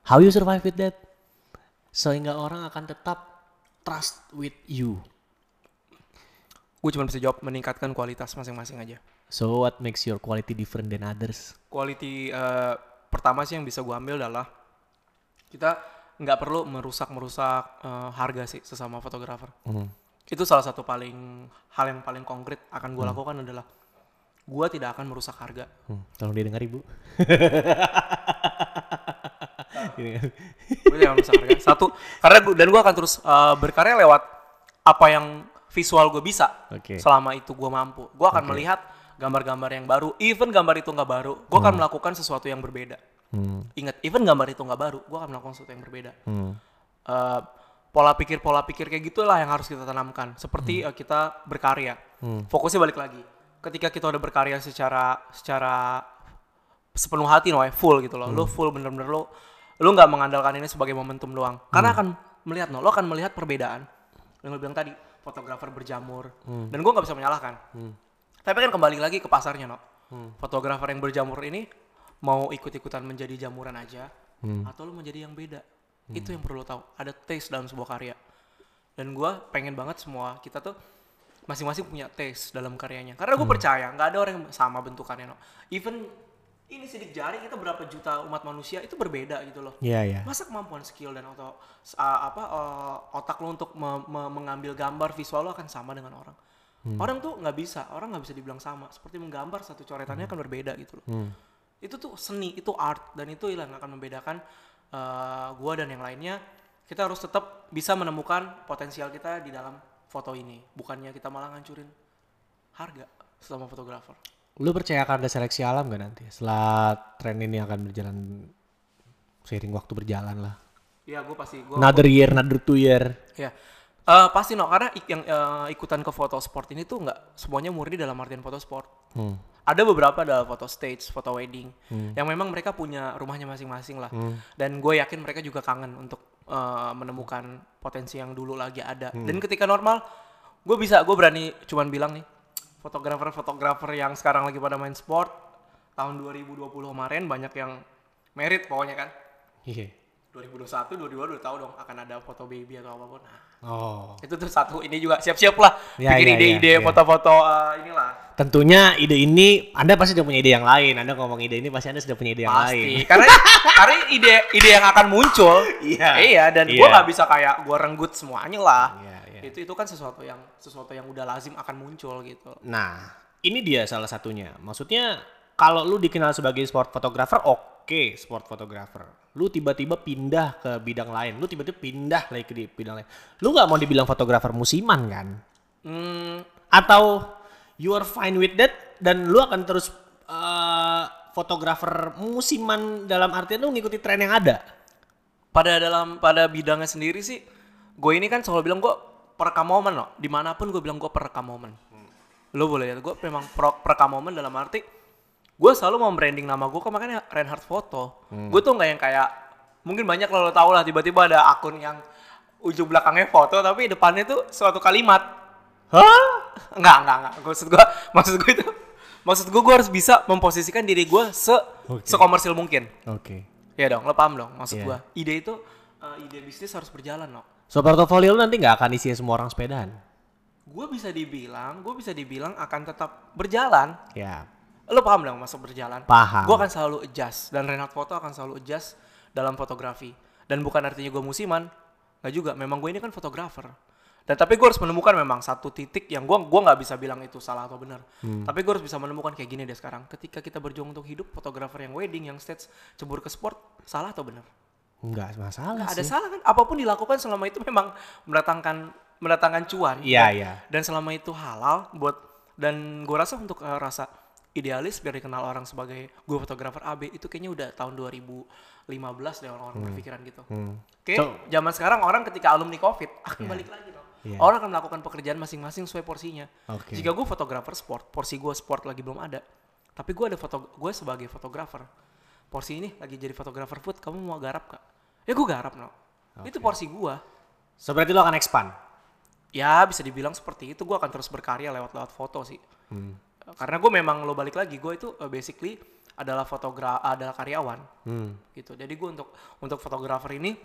How you survive with that? Sehingga orang akan tetap trust with you. Gue cuma bisa jawab meningkatkan kualitas masing-masing aja. So what makes your quality different than others? Quality eh, pertama sih yang bisa gue ambil adalah kita nggak perlu merusak-merusak eh, harga sih sesama fotografer. Hmm. Itu salah satu paling hal yang paling konkret akan gue lakukan adalah gue tidak akan merusak harga. Hmm, tolong didengar ibu. *laughs* Gue jangan merusak harga. Satu, karena gua, dan gue akan terus eh, berkarya lewat apa yang visual gue bisa. Oke. Selama itu gue mampu, gue akan melihat gambar-gambar yang baru. Even gambar itu nggak baru, gue akan melakukan sesuatu yang berbeda. Hmm, Ingat, even gambar itu nggak baru, gue akan melakukan sesuatu yang berbeda. hmm, Eh, pola pikir pola pikir kayak gitulah yang harus kita tanamkan. Seperti eh, kita berkarya, fokusnya balik lagi. Ketika kita udah berkarya secara secara sepenuh hati no, eh, full gitu loh. Lo full bener-bener lo lo nggak mengandalkan ini sebagai momentum doang. Karena akan melihat no, lo akan melihat perbedaan. Yang lo bilang tadi, fotografer berjamur. Dan gue nggak bisa menyalahkan. Tapi kan kembali lagi ke pasarnya no. Fotografer yang berjamur ini mau ikut-ikutan menjadi jamuran aja, atau lo menjadi yang beda. Itu yang perlu lo tahu. Ada taste dalam sebuah karya. Dan gue pengen banget semua kita tuh masing-masing punya taste dalam karyanya. Karena gue percaya nggak ada orang yang sama bentukannya no. Even ini sidik jari kita berapa juta umat manusia itu berbeda gitu loh. Iya ya. Masa kemampuan skill dan atau uh, apa uh, otak lo untuk me- me- mengambil gambar visual lo akan sama dengan orang. Orang tuh nggak bisa, orang nggak bisa dibilang sama. Seperti menggambar satu coretannya akan berbeda gitu loh. Hmm. Itu tuh seni, itu art dan itu yang akan membedakan uh, gua dan yang lainnya. Kita harus tetap bisa menemukan potensial kita di dalam foto ini, bukannya kita malah ngancurin harga sama fotografer. Lu percaya akan ada seleksi alam gak nanti setelah tren ini akan berjalan seiring waktu berjalan lah. Iya, gue pasti gue Another year, another two year. Ya, Eh, pasti no karena ik- yang eh, ikutan ke foto sport ini tuh nggak semuanya murni dalam artian foto sport. Hmm. Ada beberapa ada foto stage, foto wedding, yang memang mereka punya rumahnya masing-masing lah. Dan gue yakin mereka juga kangen untuk eh, menemukan potensi yang dulu lagi ada. Dan ketika normal, gue bisa, gue berani cuman bilang nih, fotografer-fotografer yang sekarang lagi pada main sport tahun 2020 kemarin banyak yang merit pokoknya kan. Iya. 2021, 2022 udah tahu dong akan ada foto baby atau apa pun. Nah, Oh. itu tuh satu ini juga siap-siap lah Ya, bikin ya, ide-ide ya, ya. foto-foto eh, inilah Tentunya ide ini Anda pasti sudah punya ide yang lain. Anda ngomong ide ini pasti Anda sudah punya ide yang lain. pasti karena karena ide ide yang akan muncul *laughs* Iya. iya dan Iya. gua nggak bisa kayak gua renggut semuanya lah Iya, iya. itu itu kan sesuatu yang sesuatu yang udah lazim akan muncul gitu Nah, ini dia salah satunya. Maksudnya kalau lu dikenal sebagai sport photographer, oke, sport photographer. Lu tiba-tiba pindah ke bidang lain. Lu tiba-tiba pindah lagi ke di bidang lain. Lu nggak mau dibilang fotografer musiman kan? hmm, Atau you are fine with that dan lu akan terus eh, fotografer musiman dalam artian lu ngikuti tren yang ada. pada dalam pada bidangnya sendiri sih gue ini kan selalu bilang gue perekam momen loh di mana pun gue bilang gue perekam momen lo boleh lihat gue memang pro- perekam momen dalam arti gue selalu mau branding nama gue kok makanya Reinhardt Foto gue tuh nggak yang kayak mungkin banyak lo tau lah tiba-tiba ada akun yang ujung belakangnya foto tapi depannya tuh suatu kalimat Hah? Enggak, enggak, enggak. Maksud gue, *laughs* maksud gue itu, maksud gue gue harus bisa memposisikan diri gue se Oke. sekomersil mungkin. Oke. Ya dong, lo paham dong maksud Iya. gua. Ide itu uh, ide bisnis harus berjalan, no. So portofolio lu nanti nggak akan isinya semua orang sepedaan. Gue bisa dibilang, gue bisa dibilang akan tetap berjalan. Ya. Lo paham dong masuk berjalan? Paham. Gue akan selalu adjust dan Renat Foto akan selalu adjust dalam fotografi. Dan bukan artinya gue musiman, nggak juga. Memang gue ini kan fotografer. Dan tapi gue harus menemukan memang satu titik yang gue gua nggak bisa bilang itu salah atau benar. Tapi gue harus bisa menemukan kayak gini deh sekarang. Ketika kita berjuang untuk hidup, fotografer yang wedding, yang stage, cebur ke sport, salah atau benar? Nggak masalah Nggak ada sih. salah kan? Apa pun dilakukan selama itu memang mendatangkan mendatangkan cuan. Iya, Dan- iya. Dan selama itu halal buat dan gue rasa untuk eh, rasa idealis biar dikenal orang sebagai gue fotografer AB itu kayaknya udah tahun 2015 deh orang-orang berpikiran gitu. Hmm. Oke, So- zaman sekarang orang ketika alumni COVID akan balik lagi dong. Iya. Orang akan melakukan pekerjaan masing-masing sesuai porsinya. Oke. Jika gue fotografer sport, porsi gue sport lagi belum ada. Tapi gue ada foto, gue sebagai fotografer. Porsi ini lagi jadi fotografer food, kamu mau garap gak? Ya gue garap no. Itu porsi gue. So berarti lo akan expand. Ya bisa dibilang seperti itu. Gue akan terus berkarya lewat-lewat foto sih. Hmm. Karena gue memang lo balik lagi, gue itu uh, basically adalah fotogra adalah karyawan Hmm. gitu. Jadi gue untuk untuk fotografer ini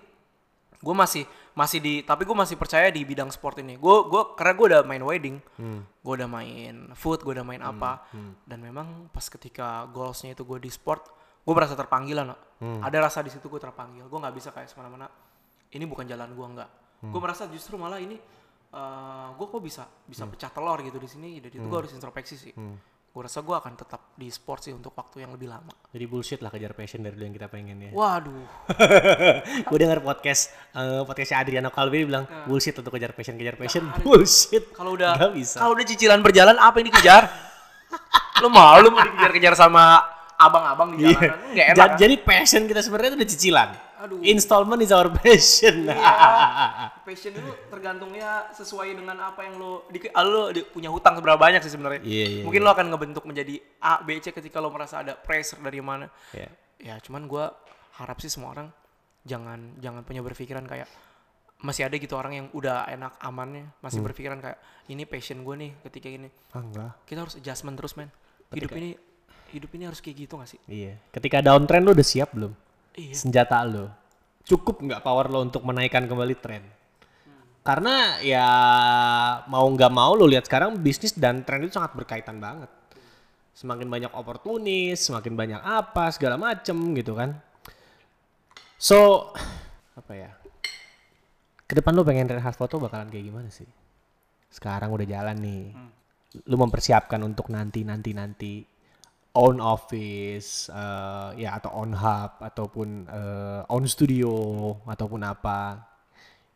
gue masih masih di tapi gue masih percaya di bidang sport ini. Gue gue karena gue udah main wedding, Hmm. gue udah main food, gue udah main apa. Dan memang pas ketika goalsnya itu gue di sport, gue merasa terpanggil lah. No. Ada rasa di situ gue terpanggil. Gue nggak bisa kayak semena-mena. Ini bukan jalan gue nggak. Gue merasa justru malah ini gue kok bisa bisa pecah telur gitu di sini. Jadi itu gue harus introspeksi sih. Gue rasa gue akan tetap di sport sih untuk waktu yang lebih lama. Jadi bullshit lah kejar passion dari dulu yang kita pengen ya. Waduh. *laughs* gue denger podcast eh, podcastnya Adriano Calvi bilang bullshit untuk kejar passion kejar passion ada. bullshit. Kalau udah kalau udah cicilan berjalan apa yang dikejar? *laughs* lu mau lu mau dikejar-kejar sama abang-abang di Iya. jalanan? Enggak enak. Ja- kan? Jadi passion kita sebenarnya itu udah cicilan. Aduh. Installment is our *laughs* passion. Iya. Passion itu tergantungnya sesuai dengan apa yang lo di, ah, lo di- punya hutang seberapa banyak sih sebenarnya. Iya, iya, Mungkin lo akan ngebentuk menjadi A, B, C ketika lo merasa ada pressure dari mana. Iya. Ya, cuman gua harap sih semua orang jangan jangan punya berpikiran kayak masih ada gitu orang yang udah enak amannya masih Hmm. berpikiran kayak ini passion gue nih ketika ini Ah, enggak. kita harus adjustment terus men hidup ini hidup ini harus kayak gitu gak sih Iya. Ketika downtrend lu udah siap belum? Iya Senjata lo. Cukup nggak power lo untuk menaikkan kembali tren? Karena ya mau nggak mau lo lihat sekarang bisnis dan tren itu sangat berkaitan banget. Semakin banyak oportunis, semakin banyak apa segala macem gitu kan. So apa ya? Ke depan lo pengen Reinhardt foto bakalan kayak gimana sih? Sekarang udah jalan nih. Lu mempersiapkan untuk nanti nanti nanti own office eh, ya atau on hub ataupun eh, own studio ataupun apa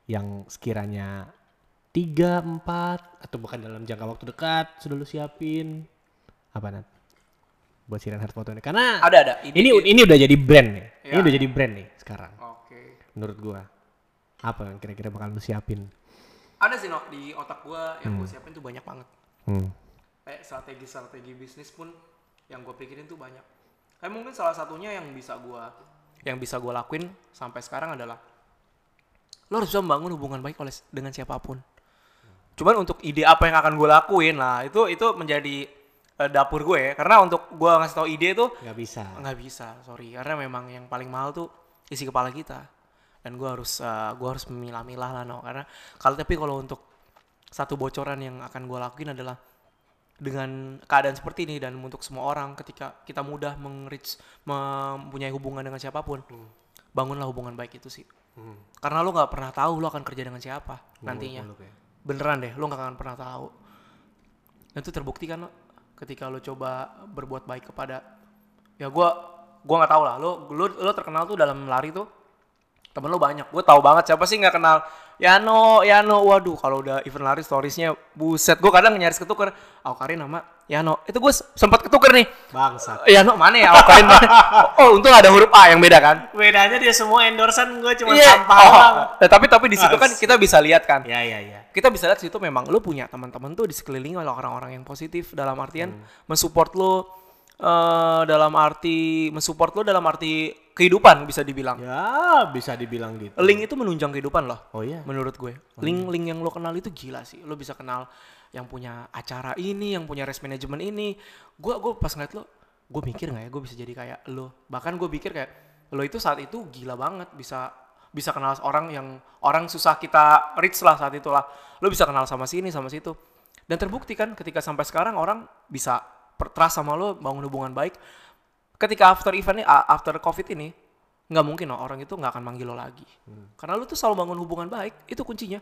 yang sekiranya tiga empat atau bahkan dalam jangka waktu dekat sudah lu siapin apa Nat? buat si Reinhardt foto ini karena Ada ada. ini ini udah jadi brand nih. Ini Ya. udah jadi brand nih sekarang. Oke. Menurut gua. Apa yang kira-kira bakal lu siapin? Ada sih no di otak gua yang gue siapin tuh banyak banget. Hmm. Kayak strategi-strategi bisnis pun yang gue pikirin tuh banyak. Kayak mungkin salah satunya yang bisa gua yang bisa gua lakuin sampai sekarang adalah lo harus bisa membangun hubungan baik oleh dengan siapa pun. Cuman untuk ide apa yang akan gue lakuin lah itu itu menjadi eh, dapur gue ya. Karena untuk gua ngasih tau ide tuh Gak bisa. nggak bisa sorry karena memang yang paling mahal tuh isi kepala kita dan gua harus eh, gua harus memilah-milah lah no karena kalau tapi kalau untuk satu bocoran yang akan gua lakuin adalah dengan keadaan seperti ini dan untuk semua orang ketika kita mudah meng-reach mempunyai hubungan dengan siapa pun bangunlah hubungan baik itu sih. Hmm. karena lo nggak pernah tahu lo akan kerja dengan siapa nantinya. Muluk ya. beneran deh lo nggak akan pernah tahu. Dan itu terbukti kan lo ketika lo coba berbuat baik kepada ya gua gua nggak tahu lah. Lo lo lo terkenal tuh dalam lari tuh temen lo banyak. Gue tahu banget siapa sih nggak kenal Yano Yano. Waduh kalau udah event lari storiesnya buset. Gue kadang nyaris ketuker Aukarin nama Yano. Itu gue sempat ketuker nih. Bangsat. Yano mana ya? Aukarin mana? *laughs* Oh untung ada huruf A yang beda kan? Bedanya dia semua endorsan gue cuma Iya. sampah Oh, doang. nah, tapi tapi di situ kan kita bisa lihat kan? Ya ya ya. kita bisa lihat situ memang lu punya teman-teman tuh di sekeliling oleh orang-orang yang positif. Dalam artian mensupport lu eh, dalam arti mensupport lu dalam arti kehidupan bisa dibilang. Ya bisa dibilang gitu. Link itu menunjang kehidupan loh. Oh iya. Menurut gue, link link yang lo kenal itu gila sih. Lo bisa kenal yang punya acara ini, yang punya race management ini. Gue gue pas ngeliat lo, gue mikir nggak ya gue bisa jadi kayak lo. Bahkan gue pikir kayak lo itu saat itu gila banget bisa bisa kenal orang yang orang susah kita reach lah saat itulah. Lo bisa kenal sama sini sama situ. Dan terbukti kan ketika sampai sekarang orang bisa trust sama lo, bangun hubungan baik. Ketika after event ini, after covid ini, nggak mungkin loh orang itu nggak akan manggil lo lagi. Karena lo tuh selalu bangun hubungan baik, itu kuncinya.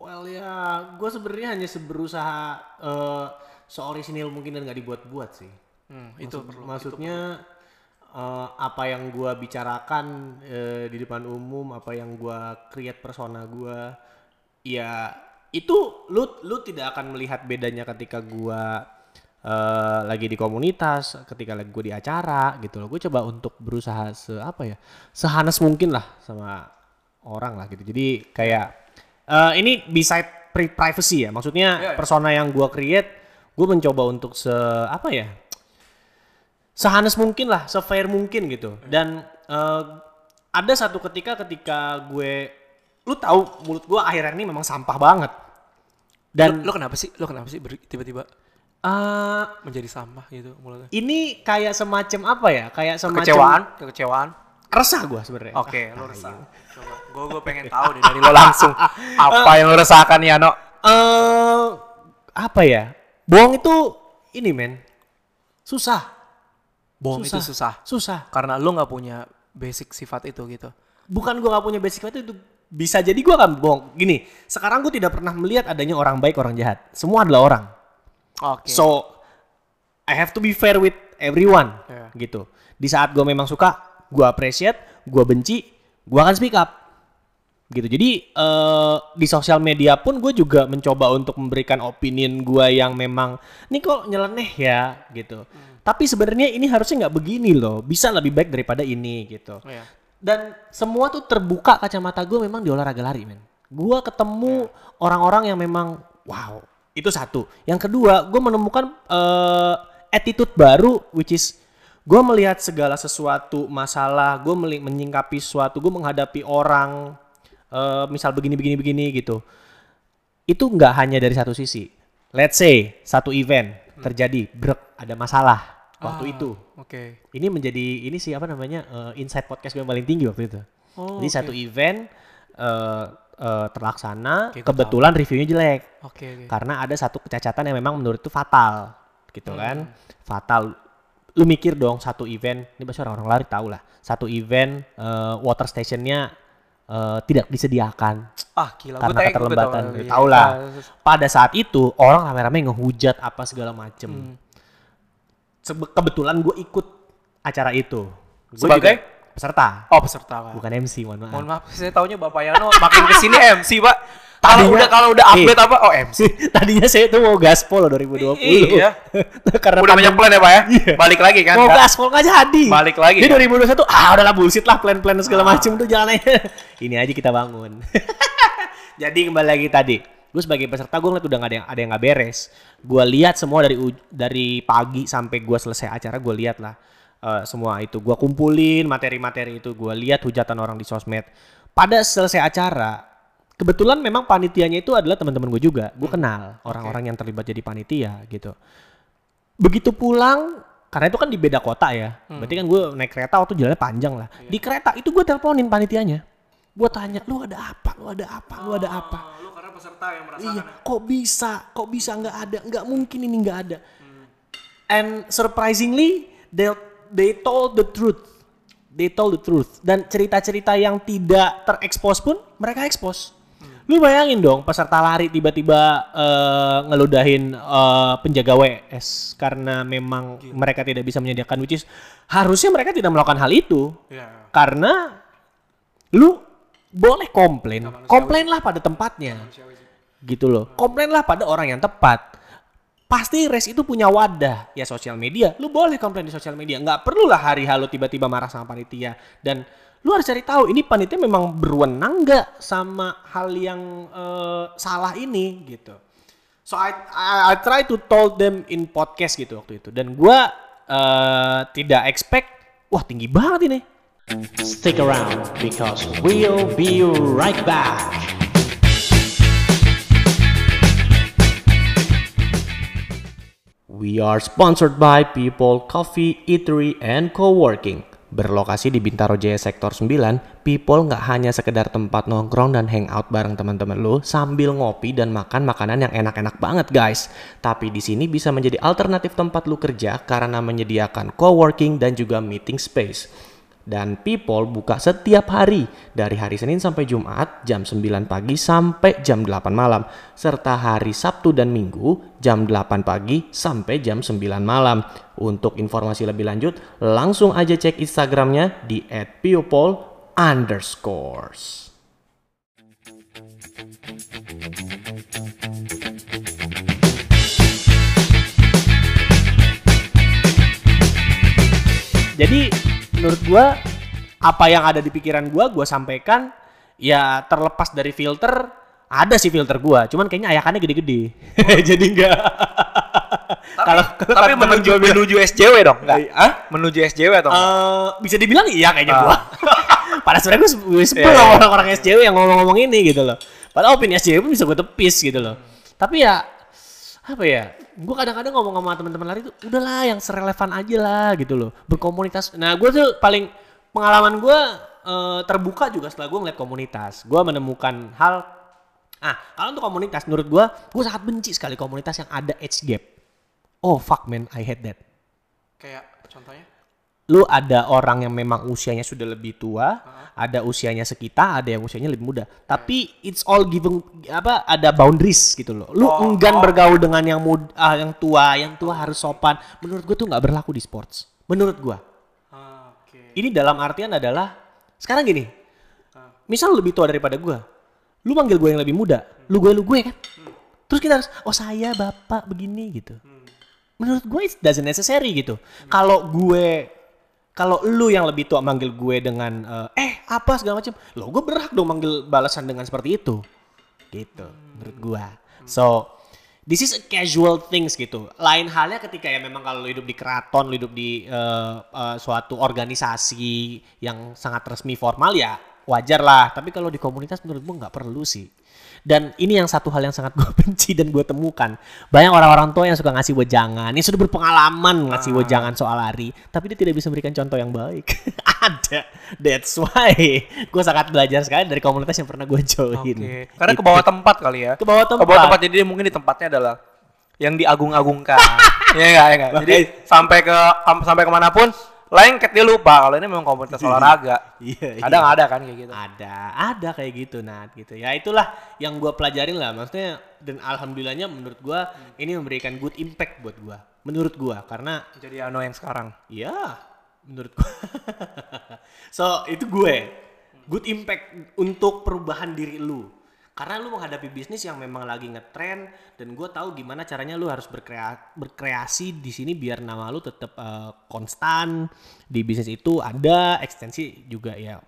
Well ya, gue sebenarnya hanya berusaha uh, seorisinil mungkin dan nggak dibuat-buat sih. Hmm, itu Maksud- perlu. Maksudnya eh, apa yang gue bicarakan eh, di depan umum, apa yang gue create persona gue, ya itu lu lu tidak akan melihat bedanya ketika gue eh, lagi di komunitas, ketika lagi gue di acara gitu loh. Gue coba untuk berusaha se apa ya, sehanes mungkin lah sama orang lah gitu. Jadi kayak eh, ini beside pri- privacy ya, maksudnya Iya, iya. persona yang gue create, gue mencoba untuk se apa ya, sehanes mungkin lah, sefair mungkin gitu. Dan eh, ada satu ketika ketika gue, lu tahu mulut gue akhirnya ini memang sampah banget. Dan lo, lo kenapa sih? Lo kenapa sih tiba-tiba eh, menjadi sampah gitu mulutnya? ini kayak semacam apa ya? Kayak semacam Kekecewaan, kekecewaan. resah gue sebenarnya. Oke, lo resah. Coba, gue gue pengen tahu deh dari lo langsung *laughs* apa yang lo resahkan ya, no? Eh, apa ya? Bohong itu ini men susah, Bohong itu Susah. susah. susah. Karena lo nggak punya basic sifat itu gitu. bukan gue gak punya basic itu, itu bisa jadi gue kan bohong. Gini, sekarang gue tidak pernah melihat adanya orang baik orang jahat. Semua adalah orang. Oke. So I have to be fair with everyone, Iya. gitu. Di saat gue memang suka, gue appreciate, gue benci, gue akan speak up, gitu. Jadi eh, di sosial media pun gue juga mencoba untuk memberikan opinion gue yang memang, ini kok nyeleneh ya, gitu. Tapi sebenarnya ini harusnya nggak begini loh, bisa lebih baik daripada ini, gitu Iya. dan semua tuh terbuka kacamata gue memang di olahraga lari men gue ketemu orang-orang yang memang wow itu satu yang kedua gue menemukan eh, attitude baru which is gue melihat segala sesuatu masalah gue menyingkapi sesuatu gue menghadapi orang eh, misal begini begini begini gitu itu nggak hanya dari satu sisi let's say satu event terjadi brek ada masalah waktu Ah, itu Oke. ini menjadi ini sih apa namanya eh, insight podcast gue yang paling tinggi waktu itu. Oh, Jadi oke. satu event eh, eh, terlaksana, gue kebetulan reviewnya jelek Oke, oke. karena ada satu kecacatan yang memang menurut itu fatal, gitu Hmm. kan? Fatal. Lu mikir dong satu event, ini pasti orang-orang lari tahu lah. Satu event eh, water stationnya eh, tidak disediakan Ah, gila. Karena tahu, gue keterlambatan. tahu. Iya. Tahu lah. Ah, Pada saat itu orang rame-rame ngehujat apa segala macem. Hmm. Kebetulan gue ikut acara itu. Gua Sebagai? juga peserta, Oh, peserta, Pak. bukan MC, mohon maaf. Mohon maaf, saya taunya Bapak Yano makin ke sini MC, Pak. Kalau udah kalau udah update apa? Oh MC. *laughs* Tadinya saya tuh mau gaspol loh 2020. Iya. *laughs* Karena Udah banyak plan ya pak ya? Balik lagi kan? mau gaspol nggak jadi. Balik lagi kan? 2021 ah udahlah bullshit lah plan-plan segala macam tuh jalan aja. *laughs* Ini aja kita bangun. jadi kembali lagi tadi. Gue sebagai peserta gue ngeliat udah gak ada yang ada yang nggak beres. Gue lihat semua dari dari pagi sampai gue selesai acara gue lihat lah eh, semua itu. Gue kumpulin materi-materi itu. Gue lihat hujatan orang di sosmed. Pada selesai acara, kebetulan memang panitianya itu adalah teman-teman gue juga. Gue kenal orang-orang yang terlibat jadi panitia gitu. Begitu pulang karena itu kan di beda kota ya berarti kan gue naik kereta waktu jalannya panjang lah. Di kereta itu gue teleponin panitianya. Gue tanya lu ada apa? Lu ada apa? Lu ada apa? Lu karena peserta yang iya kok bisa? Kok bisa nggak ada? Nggak mungkin ini nggak ada. And surprisingly they they told the truth. They told the truth. Dan cerita-cerita yang tidak terekspos pun mereka expose lu bayangin dong peserta lari tiba-tiba eh, ngeludahin eh, penjaga WS karena memang mereka tidak bisa menyediakan which is harusnya mereka tidak melakukan hal itu. Iya. karena lu boleh komplain. Komplainlah pada tempatnya. Gitu loh. Komplainlah pada orang yang tepat pasti race itu punya wadah. Ya sosial media. Lu boleh komplain di sosial media. Nggak perlulah hari halu tiba-tiba marah sama panitia. Dan lu harus cari tahu ini panitia memang berwenang nggak sama hal yang eh, salah ini gitu. So I, I I try to told them in podcast gitu waktu itu. Dan gua eh, tidak expect wah tinggi banget ini. Stick around because we'll be right back. We are sponsored by People Coffee, Eatery, and Co-working. Berlokasi di Bintaro Jaya Sektor 9, People nggak hanya sekedar tempat nongkrong dan hangout bareng teman-teman lo sambil ngopi dan makan makanan yang enak-enak banget guys. Tapi di sini bisa menjadi alternatif tempat lu kerja karena menyediakan co-working dan juga meeting space. Dan People buka setiap hari dari hari Senin sampai Jumat jam 9 pagi sampai jam 8 malam serta hari Sabtu dan Minggu jam 8 pagi sampai jam 9 malam. Untuk informasi lebih lanjut langsung aja cek Instagramnya di @people underscores. Jadi menurut gua apa yang ada di pikiran gua gua sampaikan ya terlepas dari filter ada sih filter gua cuman kayaknya ayakannya gede-gede *laughs* jadi enggak kalau kalau Tapi menuju gua menuju SJW dong, enggak? Hah? Menuju SJW atau enggak? Eh, bisa dibilang iya kayaknya gua *laughs* pada sebenarnya gua sebel sama iya. orang-orang SJW yang ngomong-ngomong ini gitu loh padahal opini SJW pun bisa gua tepis gitu loh tapi ya apa ya gue kadang-kadang ngomong sama teman-teman lari tuh udahlah yang serelevan aja lah gitu loh. Berkomunitas. Nah gue tuh paling pengalaman gue eh, terbuka juga setelah gue ngeliat komunitas. Gue menemukan hal ah kalau untuk komunitas. Menurut gue gue sangat benci sekali komunitas yang ada age gap. Oh fuck man I hate that. Kayak contohnya? Lu ada orang yang memang usianya sudah lebih tua, ada usianya sekitar, ada yang usianya lebih muda. Tapi it's all given apa ada boundaries gitu loh. Lu Oh, enggan oh. bergaul dengan yang muda, ah, yang tua, yang tua harus sopan. Menurut gue tuh nggak berlaku di sports. Menurut gua. Ah, Oke. Ini dalam artian adalah sekarang gini. Misal lu lebih tua daripada gua. Lu manggil gue yang lebih muda, lu gue lu gue kan. Terus kita harus oh saya bapak begini gitu. Menurut gue it doesn't necessary gitu. Kalau gue kalau lu yang lebih tua manggil gue dengan eh, eh apa segala macam, lo gue berhak dong manggil balasan dengan seperti itu. Gitu menurut gua. So this is a casual things gitu. Lain halnya ketika ya memang kalau lu hidup di keraton, lu hidup di eh, eh, suatu organisasi yang sangat resmi formal ya wajar lah. Tapi kalau di komunitas menurut gua nggak perlu sih. Dan ini yang satu hal yang sangat gue *laughs* benci dan gue temukan. Banyak orang-orang tua yang suka ngasih wejangan, yang sudah berpengalaman ngasih wejangan soal lari, tapi dia tidak bisa memberikan contoh yang baik. *laughs* Ada. That's why gue sangat belajar sekali dari komunitas yang pernah gue join. Oke. Karena ke bawah tempat kali ya. Ke bawah tempat. Ke bawah tempat jadi mungkin di tempatnya adalah yang diagung-agungkan. *laughs* Iya enggak, ya enggak. Jadi sampai ke sam- sampai ke mana pun lengket dia lupa kalau ini memang komunitas *laughs* olahraga. Iya, Ada nggak ada kan kayak gitu. Ada, ada kayak gitu Nat gitu. Ya itulah yang gue pelajarin lah maksudnya dan alhamdulillahnya menurut gue ini memberikan good impact buat gue. Menurut gue karena Jadi Ano yang sekarang. ya menurut gue. *laughs* so itu gue good impact untuk perubahan diri lu. Karena lu menghadapi bisnis yang memang lagi ngetren dan gue tahu gimana caranya lu harus berkrea- berkreasi di sini biar nama lu tetap eh, konstan. Di bisnis itu ada ekstensi juga ya.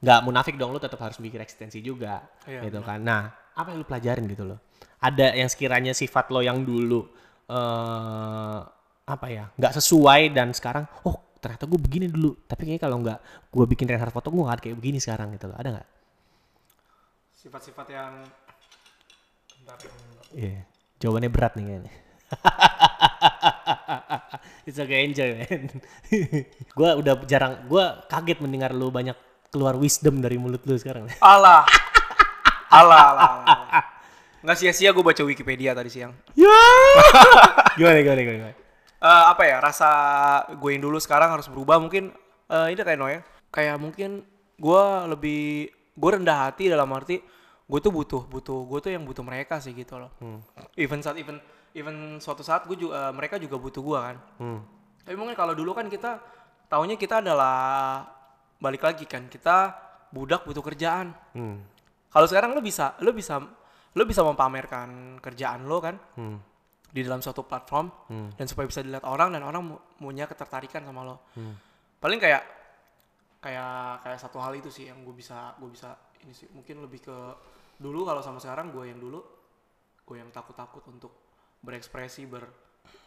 Nggak munafik dong lu tetap harus mikir ekstensi juga Iya, gitu kan. Nah apa yang lu pelajarin gitu loh? Ada yang sekiranya sifat lo yang dulu eh apa ya nggak sesuai dan sekarang oh ternyata gue begini dulu. Tapi kayaknya kalau nggak gue bikin Reinhardt foto gue nggak kayak begini sekarang gitu loh. Ada nggak Sifat-sifat yang Bentar. Iya. Jawabannya berat nih kayaknya. *laughs* It's okay, enjoy, man. *laughs* gua udah jarang, gua kaget mendengar lu banyak keluar wisdom dari mulut lu sekarang. *laughs* Alah. Alah, alah, alah. alah. Nggak sia-sia gue baca Wikipedia tadi siang. ya. gimana, gimana, gimana? Eh, apa ya rasa gue yang dulu sekarang harus berubah mungkin eh, ini kayak Noya kayak mungkin gue lebih gue rendah hati dalam arti gue tuh butuh butuh gue tuh yang butuh mereka sih gitu loh even saat even even suatu saat gue juga mereka juga butuh gue kan Hmm. tapi mungkin kalau dulu kan kita taunya kita adalah balik lagi kan kita budak butuh kerjaan Hmm. kalau sekarang lo bisa lo bisa lo bisa mempamerkan kerjaan lo kan Hmm. di dalam suatu platform Hmm. dan supaya bisa dilihat orang dan orang punya ketertarikan sama lo. Hmm. Paling kayak kayak kayak satu hal itu sih yang gue bisa gue bisa ini sih mungkin lebih ke dulu kalau sama sekarang gue yang dulu gue yang takut-takut untuk berekspresi ber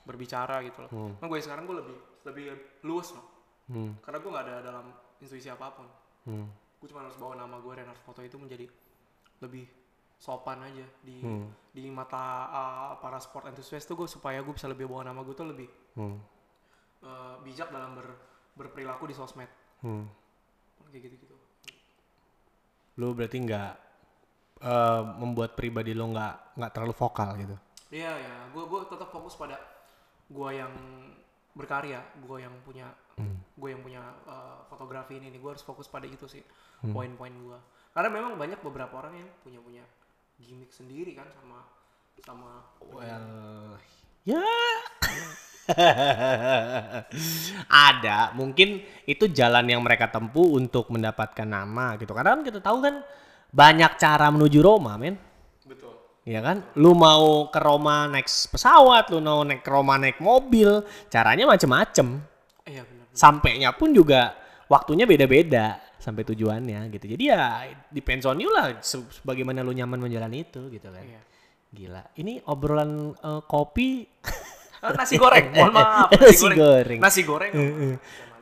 berbicara gitu loh. Hmm. Nah gue sekarang gue lebih lebih luas loh. Hmm. Karena gue nggak ada dalam intuisi apa pun. Hmm. Gue cuma harus bawa nama gue Renard Foto itu menjadi lebih sopan aja di Hmm. di mata uh, para sport enthusiast tuh gue supaya gue bisa lebih bawa nama gue tuh lebih Hmm. uh, bijak dalam ber, berperilaku di sosmed Hmm. kayak gitu gitu Lu berarti nggak eh, membuat pribadi lo nggak nggak terlalu vokal gitu. iya ya gue gue tetap fokus pada gue yang berkarya gue yang punya gue yang punya uh, fotografi ini. Nih gue harus fokus pada itu sih poin-poin gue karena memang banyak beberapa orang yang punya punya gimmick sendiri kan sama sama Well, ya. Ada, mungkin itu jalan yang mereka tempuh untuk mendapatkan nama gitu. Karena kan kita tahu kan banyak cara menuju Roma, men. betul Ya kan? Lu mau ke Roma naik pesawat, lu mau naik ke Roma naik mobil, caranya macem-macem. iya benar Sampainya pun juga waktunya beda-beda sampai tujuannya gitu. Jadi ya depends on you lah se- sebagaimana lu nyaman menjalani itu gitu kan. iya Gila. Ini obrolan eh, kopi Ah, nasi goreng *laughs* mohon maaf Nasi goreng. nasi goreng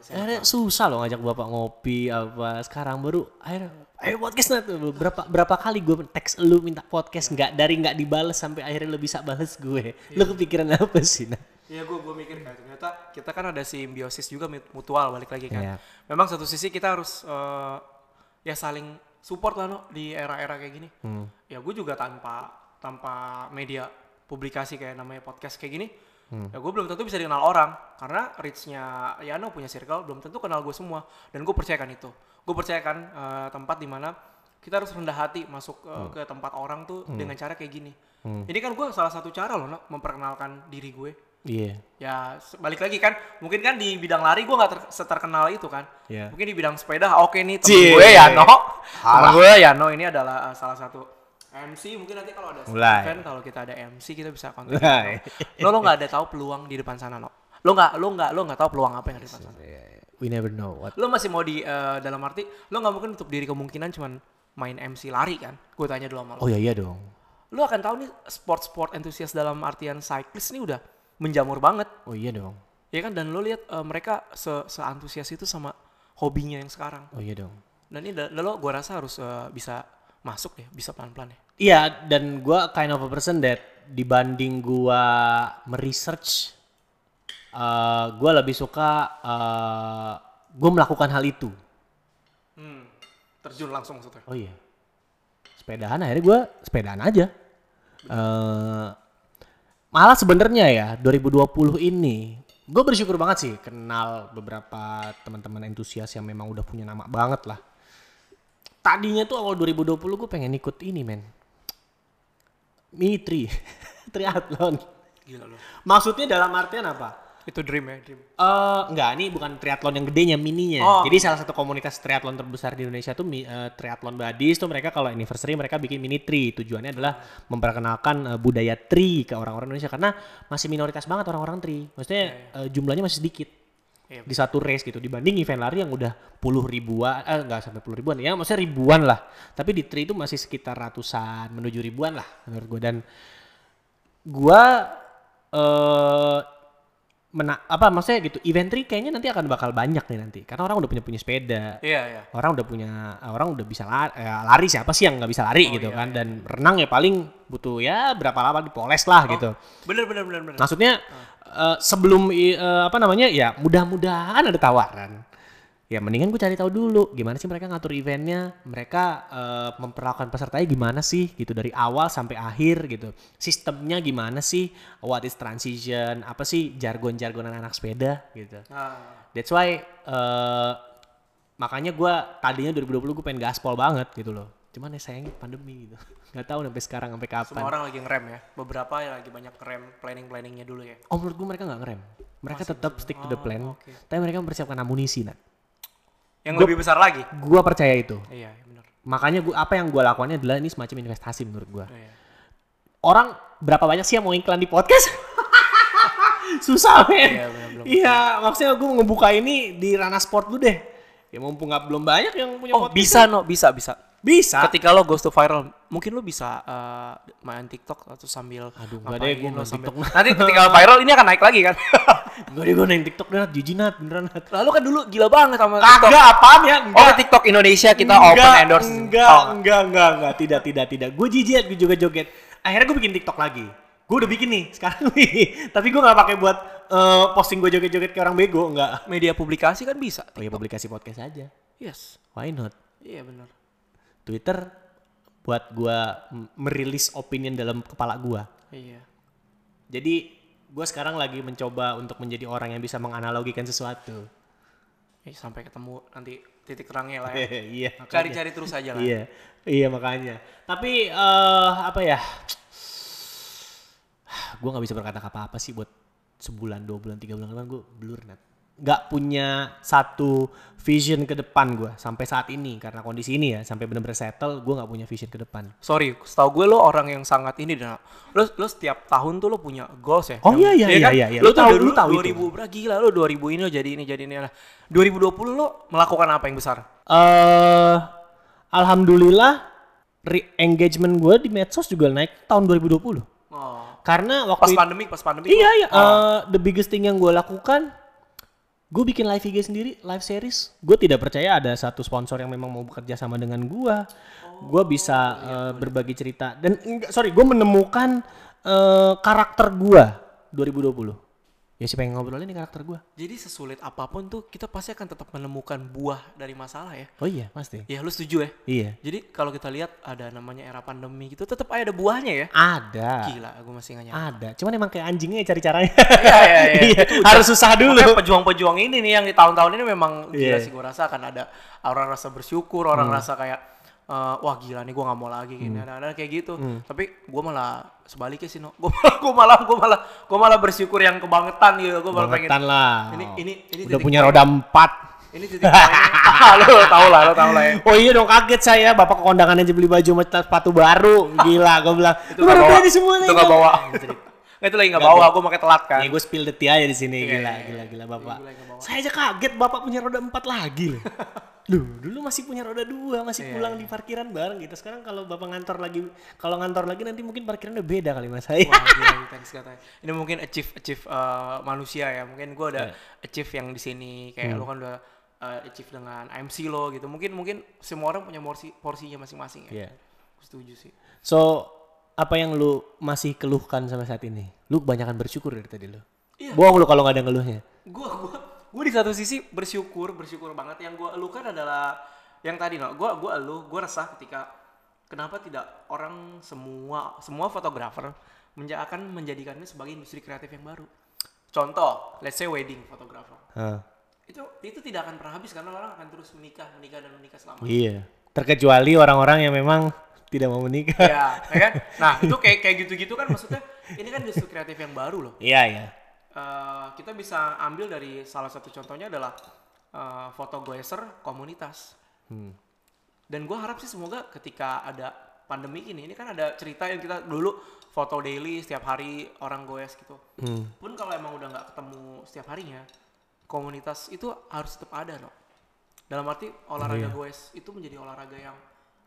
Akhirnya susah loh ngajak bapak ngopi apa sekarang baru akhirnya ayo podcast nah tuh berapa berapa kali gue teks lu minta podcast nggak dari nggak dibales sampai akhirnya lu bisa bales gue lu kepikiran apa sih nah Iya gue gue mikir kayak ternyata kita kan ada simbiosis juga mut- mutual balik lagi kan. Iya. Memang satu sisi kita harus eh, ya saling support lah no di era-era kayak gini. Hmm. Ya gue juga tanpa tanpa media publikasi kayak namanya podcast kayak gini. Hmm. Ya gue belum tentu bisa dikenal orang karena reach-nya Yano punya circle belum tentu kenal gue semua dan gue percayakan itu. Gue percayakan eh, tempat di mana kita harus rendah hati masuk eh, ke tempat orang tuh dengan cara kayak gini. Hmm. Ini kan gue salah satu cara loh no, memperkenalkan diri gue iya ya se- balik lagi kan mungkin kan di bidang lari gue nggak ter- seterkenal itu kan Iya. mungkin di bidang sepeda oke nih temen Cie. gue ya no temen gue ya no ini adalah uh, salah satu MC mungkin nanti kalau ada Mulai. event kalau kita ada MC kita bisa kontak Mulai. lo lo nggak ada tahu peluang di depan sana no? Lo nggak lo nggak lo nggak tahu peluang apa yang ada di depan sana. we never know what lo masih mau di uh, dalam arti lo nggak mungkin untuk diri kemungkinan cuman main MC lari kan? Gue tanya dulu sama lo. Oh iya iya dong. Lo akan tahu nih sport-sport entusias dalam artian cyclist ini udah menjamur banget. Oh iya dong. Ya kan? Dan lo lihat eh, mereka se seantusias itu sama hobinya yang sekarang. oh iya dong. Dan ini lo gua rasa harus eh, bisa masuk deh, bisa pelan-pelan ya. Iya, dan gua kind of a person that dibanding gua meresearch, eh gua lebih suka eh gua melakukan hal itu. Hmm. Terjun langsung maksudnya. Oh iya, sepedaan akhirnya gua sepedaan aja. eh malah sebenarnya ya 2020 ini gue bersyukur banget sih kenal beberapa teman-teman entusias yang memang udah punya nama banget lah. Tadinya tuh awal 2020 gue pengen ikut ini men. Mitri, *laughs* triathlon. Gila lo. Maksudnya dalam artian apa? Itu dream ya, dream. Eh enggak, ini bukan triathlon yang gedenya, mininya. Oh. Jadi salah satu komunitas triathlon terbesar di Indonesia tuh eh, triathlon buddies tuh mereka kalau anniversary mereka bikin mini tri. Tujuannya adalah memperkenalkan eh, budaya tri ke orang-orang Indonesia karena masih minoritas banget orang-orang tri. Maksudnya eh, jumlahnya masih sedikit. Iya. Di satu race gitu dibanding event lari yang udah puluh ribuan, eh enggak sampai puluh ribuan ya, maksudnya ribuan lah. Tapi di tri itu masih sekitar ratusan menuju ribuan lah menurut gue dan gua eh mena apa maksudnya gitu event tri kayaknya nanti akan bakal banyak nih nanti. Karena orang udah punya punya sepeda. Iya, iya. orang udah punya orang udah bisa lari, lari siapa sih yang nggak bisa lari Oh, gitu iya, kan? dan renang ya paling butuh ya berapa lama dipoles lah gitu. Bener, bener, bener, bener. maksudnya eh, sebelum i- eh, apa namanya ya mudah-mudahan ada tawaran ya mendingan gue cari tahu dulu gimana sih mereka ngatur eventnya mereka eh, memperlakukan pesertanya gimana sih gitu dari awal sampai akhir gitu sistemnya gimana sih what is transition apa sih jargon-jargon anak sepeda gitu Nah, that's why eh, makanya gue tadinya 2020 gue pengen gaspol banget gitu loh cuman ya sayangnya pandemi gitu *laughs* nggak tahu sampai sekarang sampai kapan semua orang lagi ngerem ya. Beberapa ya lagi banyak ngerem planning-planningnya dulu ya. Oh menurut gue mereka nggak ngerem. Mereka tetap stick to the plan. Oh, oke. Tapi mereka mempersiapkan amunisi, Nat. Yang lebih besar lagi. Gua percaya itu. Iya, iya, bener. Makanya gua apa yang gua lakukannya adalah ini semacam investasi menurut gua. Iya. Orang berapa banyak sih yang mau iklan di podcast? *laughs* Susah, men. Iya, bener, belum. Iya, maksudnya gua ngebuka ini di ranah sport dulu deh. Ya mumpung nggak belum banyak yang punya Oh, podcast. bisa no, bisa, bisa. Bisa. Ketika lo goes to viral, mungkin lo bisa eh, main TikTok atau sambil Aduh, nggak deh, gua main sambil- TikTok. Nanti ketika viral ini akan naik lagi kan? *laughs* Gue deh gue main TikTok deh, jijik Nat, beneran Nat. Lalu kan dulu gila banget sama TikTok. Kagak apaan ya? Oh, TikTok Indonesia kita open endorse. Enggak, Oh, enggak, enggak, enggak, tidak, tidak, tidak. Gue jijik, gue juga joget. Akhirnya gue bikin TikTok lagi. Gue udah bikin nih *laughs* sekarang nih. Tapi gue nggak pakai buat eh, posting gue joget-joget kayak orang bego, enggak. media publikasi kan bisa. Oh ya publikasi podcast aja. Yes. Why not? Iya benar. Twitter buat gue merilis opinion dalam kepala gue. Iya. Jadi gue sekarang lagi mencoba untuk menjadi orang yang bisa menganalogikan sesuatu. Eh, sampai ketemu nanti titik terangnya lah ya. *laughs* iya. Cari-cari terus aja lah. Iya, iya makanya. Tapi eh apa ya? *sighs* Gue nggak bisa berkata apa-apa sih buat sebulan, dua bulan, tiga bulan depan gue blur net. Gak punya satu vision ke depan gue sampai saat ini karena kondisi ini ya sampai bener-bener settle gue nggak punya vision ke depan. Sorry, setahu gue lo orang yang sangat ini dan lo lo setiap tahun tuh lo punya goals ya. Oh, Yang- iya, iya, kan? iya, iya. Lo tahu- dulu lu tahu itu. 2000 berapa gila lo 2000 ini lo jadi ini jadi ini. Nah, 2020 lo melakukan apa yang besar? eh alhamdulillah re- engagement gue di medsos juga naik tahun 2020. Oh. Karena Pas waktu itu, pandemi, pas pandemi. Iya iya. Oh. eh, the biggest thing yang gue lakukan, gue bikin live IG sendiri, live series. Gue tidak percaya ada satu sponsor yang memang mau bekerja sama dengan gue. Gue bisa eh, berbagi cerita dan enggak, sorry, gue menemukan eh, karakter gue 2020. Ya sih pengen ngobrolin nih karakter gue. Jadi sesulit apa pun tuh kita pasti akan tetap menemukan buah dari masalah ya. Oh iya pasti. Ya lu setuju ya? Iya. Jadi kalau kita lihat ada namanya era pandemi gitu tetap ada buahnya ya. Ada. Gila, gue masih nggak nyangka. Ada. Cuman emang kayak anjingnya cari caranya. *laughs* Iya, iya, iya. *laughs* Iya, Harus susah dulu. Makanya pejuang-pejuang ini nih yang di tahun-tahun ini memang gila Hmm. sih gue rasa akan ada orang rasa bersyukur, orang rasa kayak eh, wah gila nih gue nggak mau lagi gini ada, ada kayak gitu. Hmm. Tapi gue malah sebaliknya sih no. Gue malah gue malah gue malah gue malah bersyukur yang kebangetan gitu. Gue malah pengen lah. ini ini ini Udah punya roda empat. Ini titik poinnya. *laughs* Ah, lo tau lah, lo tau lah ya. Oh iya dong kaget saya bapak ke kondangan aja beli baju sama sepatu baru gila gue bilang Itu "Lu nggak baru bawa. beli semua nih Itu Bang." bawa. Nggak, itu lagi nggak bawa, gue pakai telat kan. ya gue spill the tea aja di sini Iya, gila iya, gila gila bapak Iya, nggak bawa. saya aja kaget bapak punya roda empat lagi loh *laughs* Loh, dulu masih punya roda dua, masih Iya, pulang di parkiran bareng gitu. Sekarang kalau bapak ngantor lagi, kalau ngantor lagi nanti mungkin parkirannya beda kali mas saya. Wah, *laughs* gila, thanks katanya. Ini mungkin achieve achieve uh, manusia ya. Mungkin gue udah achieve yang di sini kayak lo kan udah uh, achieve dengan MC lo gitu. Mungkin mungkin semua orang punya porsi porsinya masing-masing ya. Iya. Gua setuju sih. So, apa yang lu masih keluhkan sampai saat ini? Lu kebanyakan bersyukur dari tadi lu. Iya. Bohong lu kalau nggak ada ngeluhnya. Gue gua gue di satu sisi bersyukur bersyukur banget. Yang gue elukan adalah yang tadi no. Gue gue eluh gue resah ketika kenapa tidak orang semua semua fotografer menja akan menjadikannya sebagai industri kreatif yang baru. Contoh, let's say wedding photographer. Hah. itu itu tidak akan pernah habis karena orang akan terus menikah menikah dan menikah selama Iya. Terkecuali orang-orang yang memang tidak mau menikah. ya ya kan nah itu *laughs* kayak kayak gitu gitu kan maksudnya ini kan industri kreatif yang baru loh Iya, iya. Eh, kita bisa ambil dari salah satu contohnya adalah eh, foto goeser komunitas. Hmm. Dan gue harap sih semoga ketika ada pandemi ini, ini kan ada cerita yang kita dulu foto daily setiap hari orang goes gitu. Hmm. Pun kalau emang udah nggak ketemu setiap harinya, komunitas itu harus tetap ada loh. Dalam arti olahraga iya. goes itu menjadi olahraga yang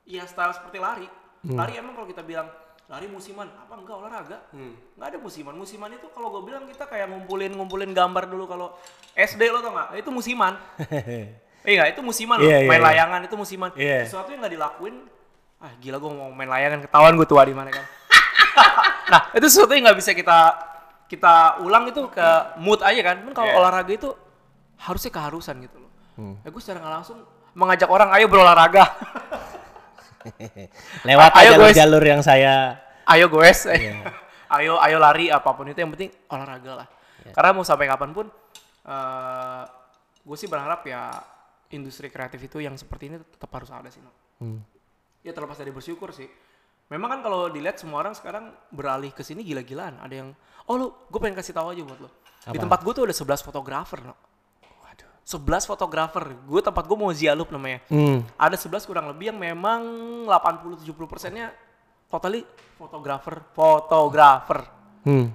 iya style seperti lari. Lari emang kalau kita bilang lari musiman apa enggak olahraga nggak ada musiman musiman itu kalau gue bilang kita kayak ngumpulin ngumpulin gambar dulu kalau SD lo tau nggak itu musiman *laughs* Iya itu musiman loh, Iya, iya, main iya. layangan itu musiman. Iya. Sesuatu yang nggak dilakuin, ah gila gue mau main layangan ketahuan gue tua di mana kan. *laughs* nah itu sesuatu yang nggak bisa kita kita ulang itu ke mood aja kan. Kan kalau Iya. olahraga itu harusnya keharusan gitu loh. Hmm. Ya gue secara nggak langsung mengajak orang ayo berolahraga. *laughs* *laughs* Lewat Ayo, aja guys. jalur yang saya ayo goes, Iya. *laughs* ayo ayo lari apa pun itu yang penting olahraga lah. Iya. Karena mau sampai kapan pun, eh gue sih berharap ya industri kreatif itu yang seperti ini tetap harus ada sih. No. Hmm. Ya terlepas dari bersyukur sih. Memang kan kalau dilihat semua orang sekarang beralih ke sini gila-gilaan. Ada yang, oh lu, gue pengen kasih tahu aja buat lo. Di tempat gue tuh ada 11 fotografer, no. Waduh. 11 fotografer. Gue tempat gue mau Zialup namanya. Hmm. Ada 11 kurang lebih yang memang 80-70 persennya totally fotografer, fotografer. Hmm.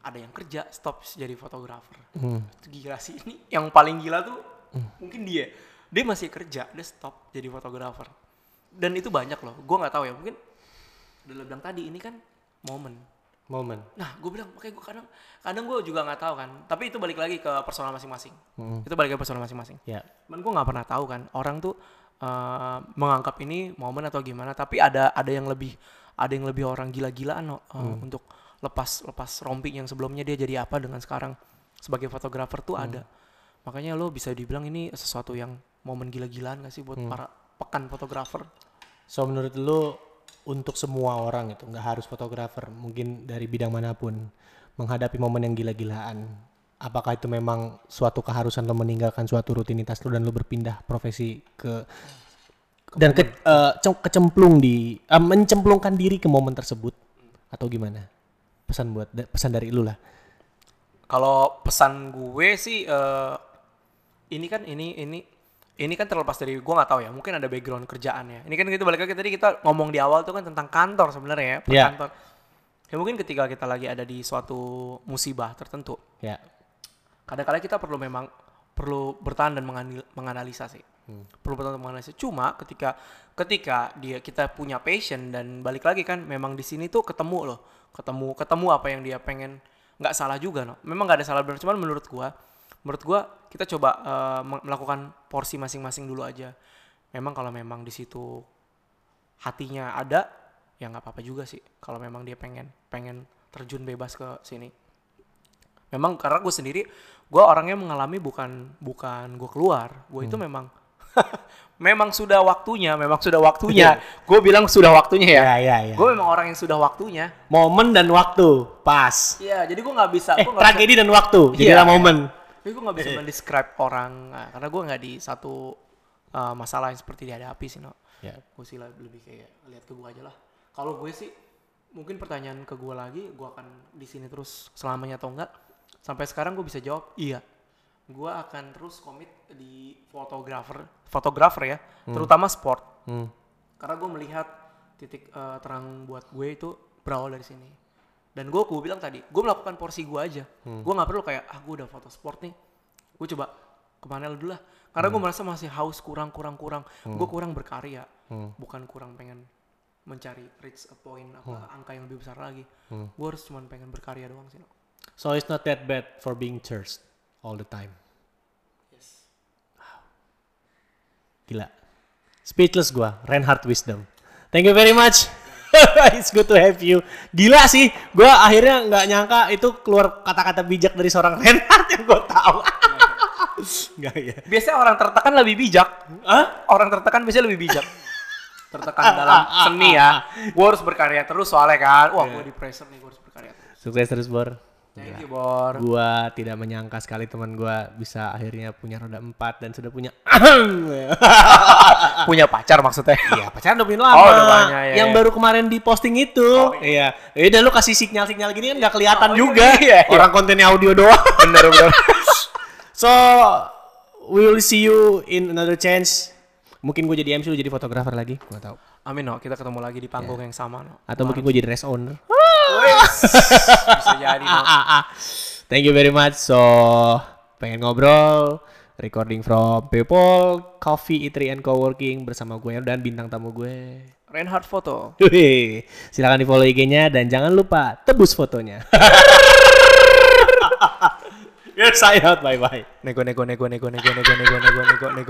Ada yang kerja stop jadi fotografer. Hmm. Itu gila sih ini. Yang paling gila tuh mungkin dia. Dia masih kerja, dia stop jadi fotografer. Dan itu banyak loh. Gue nggak tahu ya. Mungkin udah lo bilang tadi ini kan momen. Momen. Nah, gue bilang makanya gue kadang kadang gue juga nggak tahu kan. Tapi itu balik lagi ke personal masing-masing. Hmm. Itu balik ke personal masing-masing. Ya. Cuman gue nggak pernah tahu kan orang tuh eh, menganggap ini momen atau gimana. Tapi ada ada yang lebih ada yang lebih orang gila-gilaan no, eh, untuk lepas lepas rompi yang sebelumnya dia jadi apa dengan sekarang sebagai fotografer tuh ada. Makanya lo bisa dibilang ini sesuatu yang momen gila-gilaan gak sih buat para pekan fotografer? So menurut lu untuk semua orang itu nggak harus fotografer, mungkin dari bidang mana pun menghadapi momen yang gila-gilaan. Apakah itu memang suatu keharusan lo meninggalkan suatu rutinitas lo dan lo berpindah profesi ke dan ke, cem- kecemplung di eh, mencemplungkan diri ke momen tersebut atau gimana? Pesan buat pesan dari lu lah. Kalau pesan gue sih eh, ini kan ini ini ini kan terlepas dari gue nggak tahu ya mungkin ada background kerjaannya. Ini kan kita balik lagi tadi kita ngomong di awal tuh kan tentang kantor sebenarnya ya per Iya. kantor. Ya mungkin ketika kita lagi ada di suatu musibah tertentu, Ya. kadang-kadang kita perlu memang perlu bertahan dan menganalisa sih. Perlu bertahan dan menganalisa. Cuma ketika ketika dia kita punya passion dan balik lagi kan memang di sini tuh ketemu loh, ketemu ketemu apa yang dia pengen nggak salah juga no. Memang nggak ada salah benar cuman menurut gua menurut gua kita coba me- melakukan porsi masing-masing dulu aja. Memang kalau memang di situ hatinya ada ya nggak apa-apa juga sih kalau memang dia pengen pengen terjun bebas ke sini memang karena gue sendiri gue orangnya mengalami bukan bukan gue keluar gue itu memang *laughs* memang sudah waktunya memang sudah waktunya gue bilang sudah waktunya ya Ya ya ya. gue memang orang yang sudah waktunya Momen dan waktu pas. Iya jadi gue nggak bisa Eh, gue nggak bisa tragedi dan waktu. Iya. Jadilah momen. Tapi gue nggak bisa mendescribe orang nah, karena gue nggak di satu uh, masalah yang seperti dihadapi sih no Ya. gue sih lebih kayak lihat ke gue aja lah. Kalau gue sih mungkin pertanyaan ke gue lagi gue akan di sini terus selamanya atau enggak sampai sekarang gue bisa jawab iya. Gue akan terus komit di fotografer fotografer ya. Terutama sport. Hmm. karena gue melihat titik eh, terang buat gue itu berawal dari sini dan gue gue bilang tadi gue melakukan porsi gue aja. Gue nggak perlu kayak ah gue udah foto sport nih gue coba ke mana dulu lah. Karena gue merasa masih haus kurang kurang kurang. Gue kurang berkarya bukan kurang pengen mencari reach a point apa angka yang lebih besar lagi. Gue harus cuman pengen berkarya doang sih no. So it's not that bad for being thirst all the time. yes. Gila. Speechless gua, Reinhardt Wisdom. Thank you very much. *laughs* It's good to have you. Gila sih, gua akhirnya nggak nyangka itu keluar kata-kata bijak dari seorang *laughs* Reinhardt yang gua tahu. *laughs* Enggak ya. biasanya orang tertekan lebih bijak Hah? orang tertekan biasanya lebih bijak tertekan dalam seni ya gue harus berkarya terus soalnya kan wah gue di pressure nih gue harus berkarya terus Sukses terus, Bor. Thank you bor Gua tidak menyangka sekali teman gua bisa akhirnya punya roda empat dan sudah punya *laughs* punya pacar maksudnya Iya pacaran udah punya lama. Oh, udah banyak, ya, yang ya. baru kemarin di posting itu. iya. Ya udah lu kasih sinyal-sinyal gini kan nggak kelihatan Oh, juga. iya, iya. Orang kontennya audio doang. *laughs* bener bener *laughs* so we will see you in another chance. Mungkin gue jadi MC, lu jadi fotografer lagi, gue tahu. amin no kita ketemu lagi di panggung yang sama no Atau mungkin gue jadi rest owner. Bisa jadi no Thank you very much. So pengen ngobrol, recording from People Coffee Eatery and Coworking bersama gue dan bintang tamu gue. Reinhard foto Wih, silakan di follow IG-nya dan jangan lupa tebus fotonya. *laughs* Yes, sign out. Bye bye. nego nego nego nego nego nego nego nego nego nego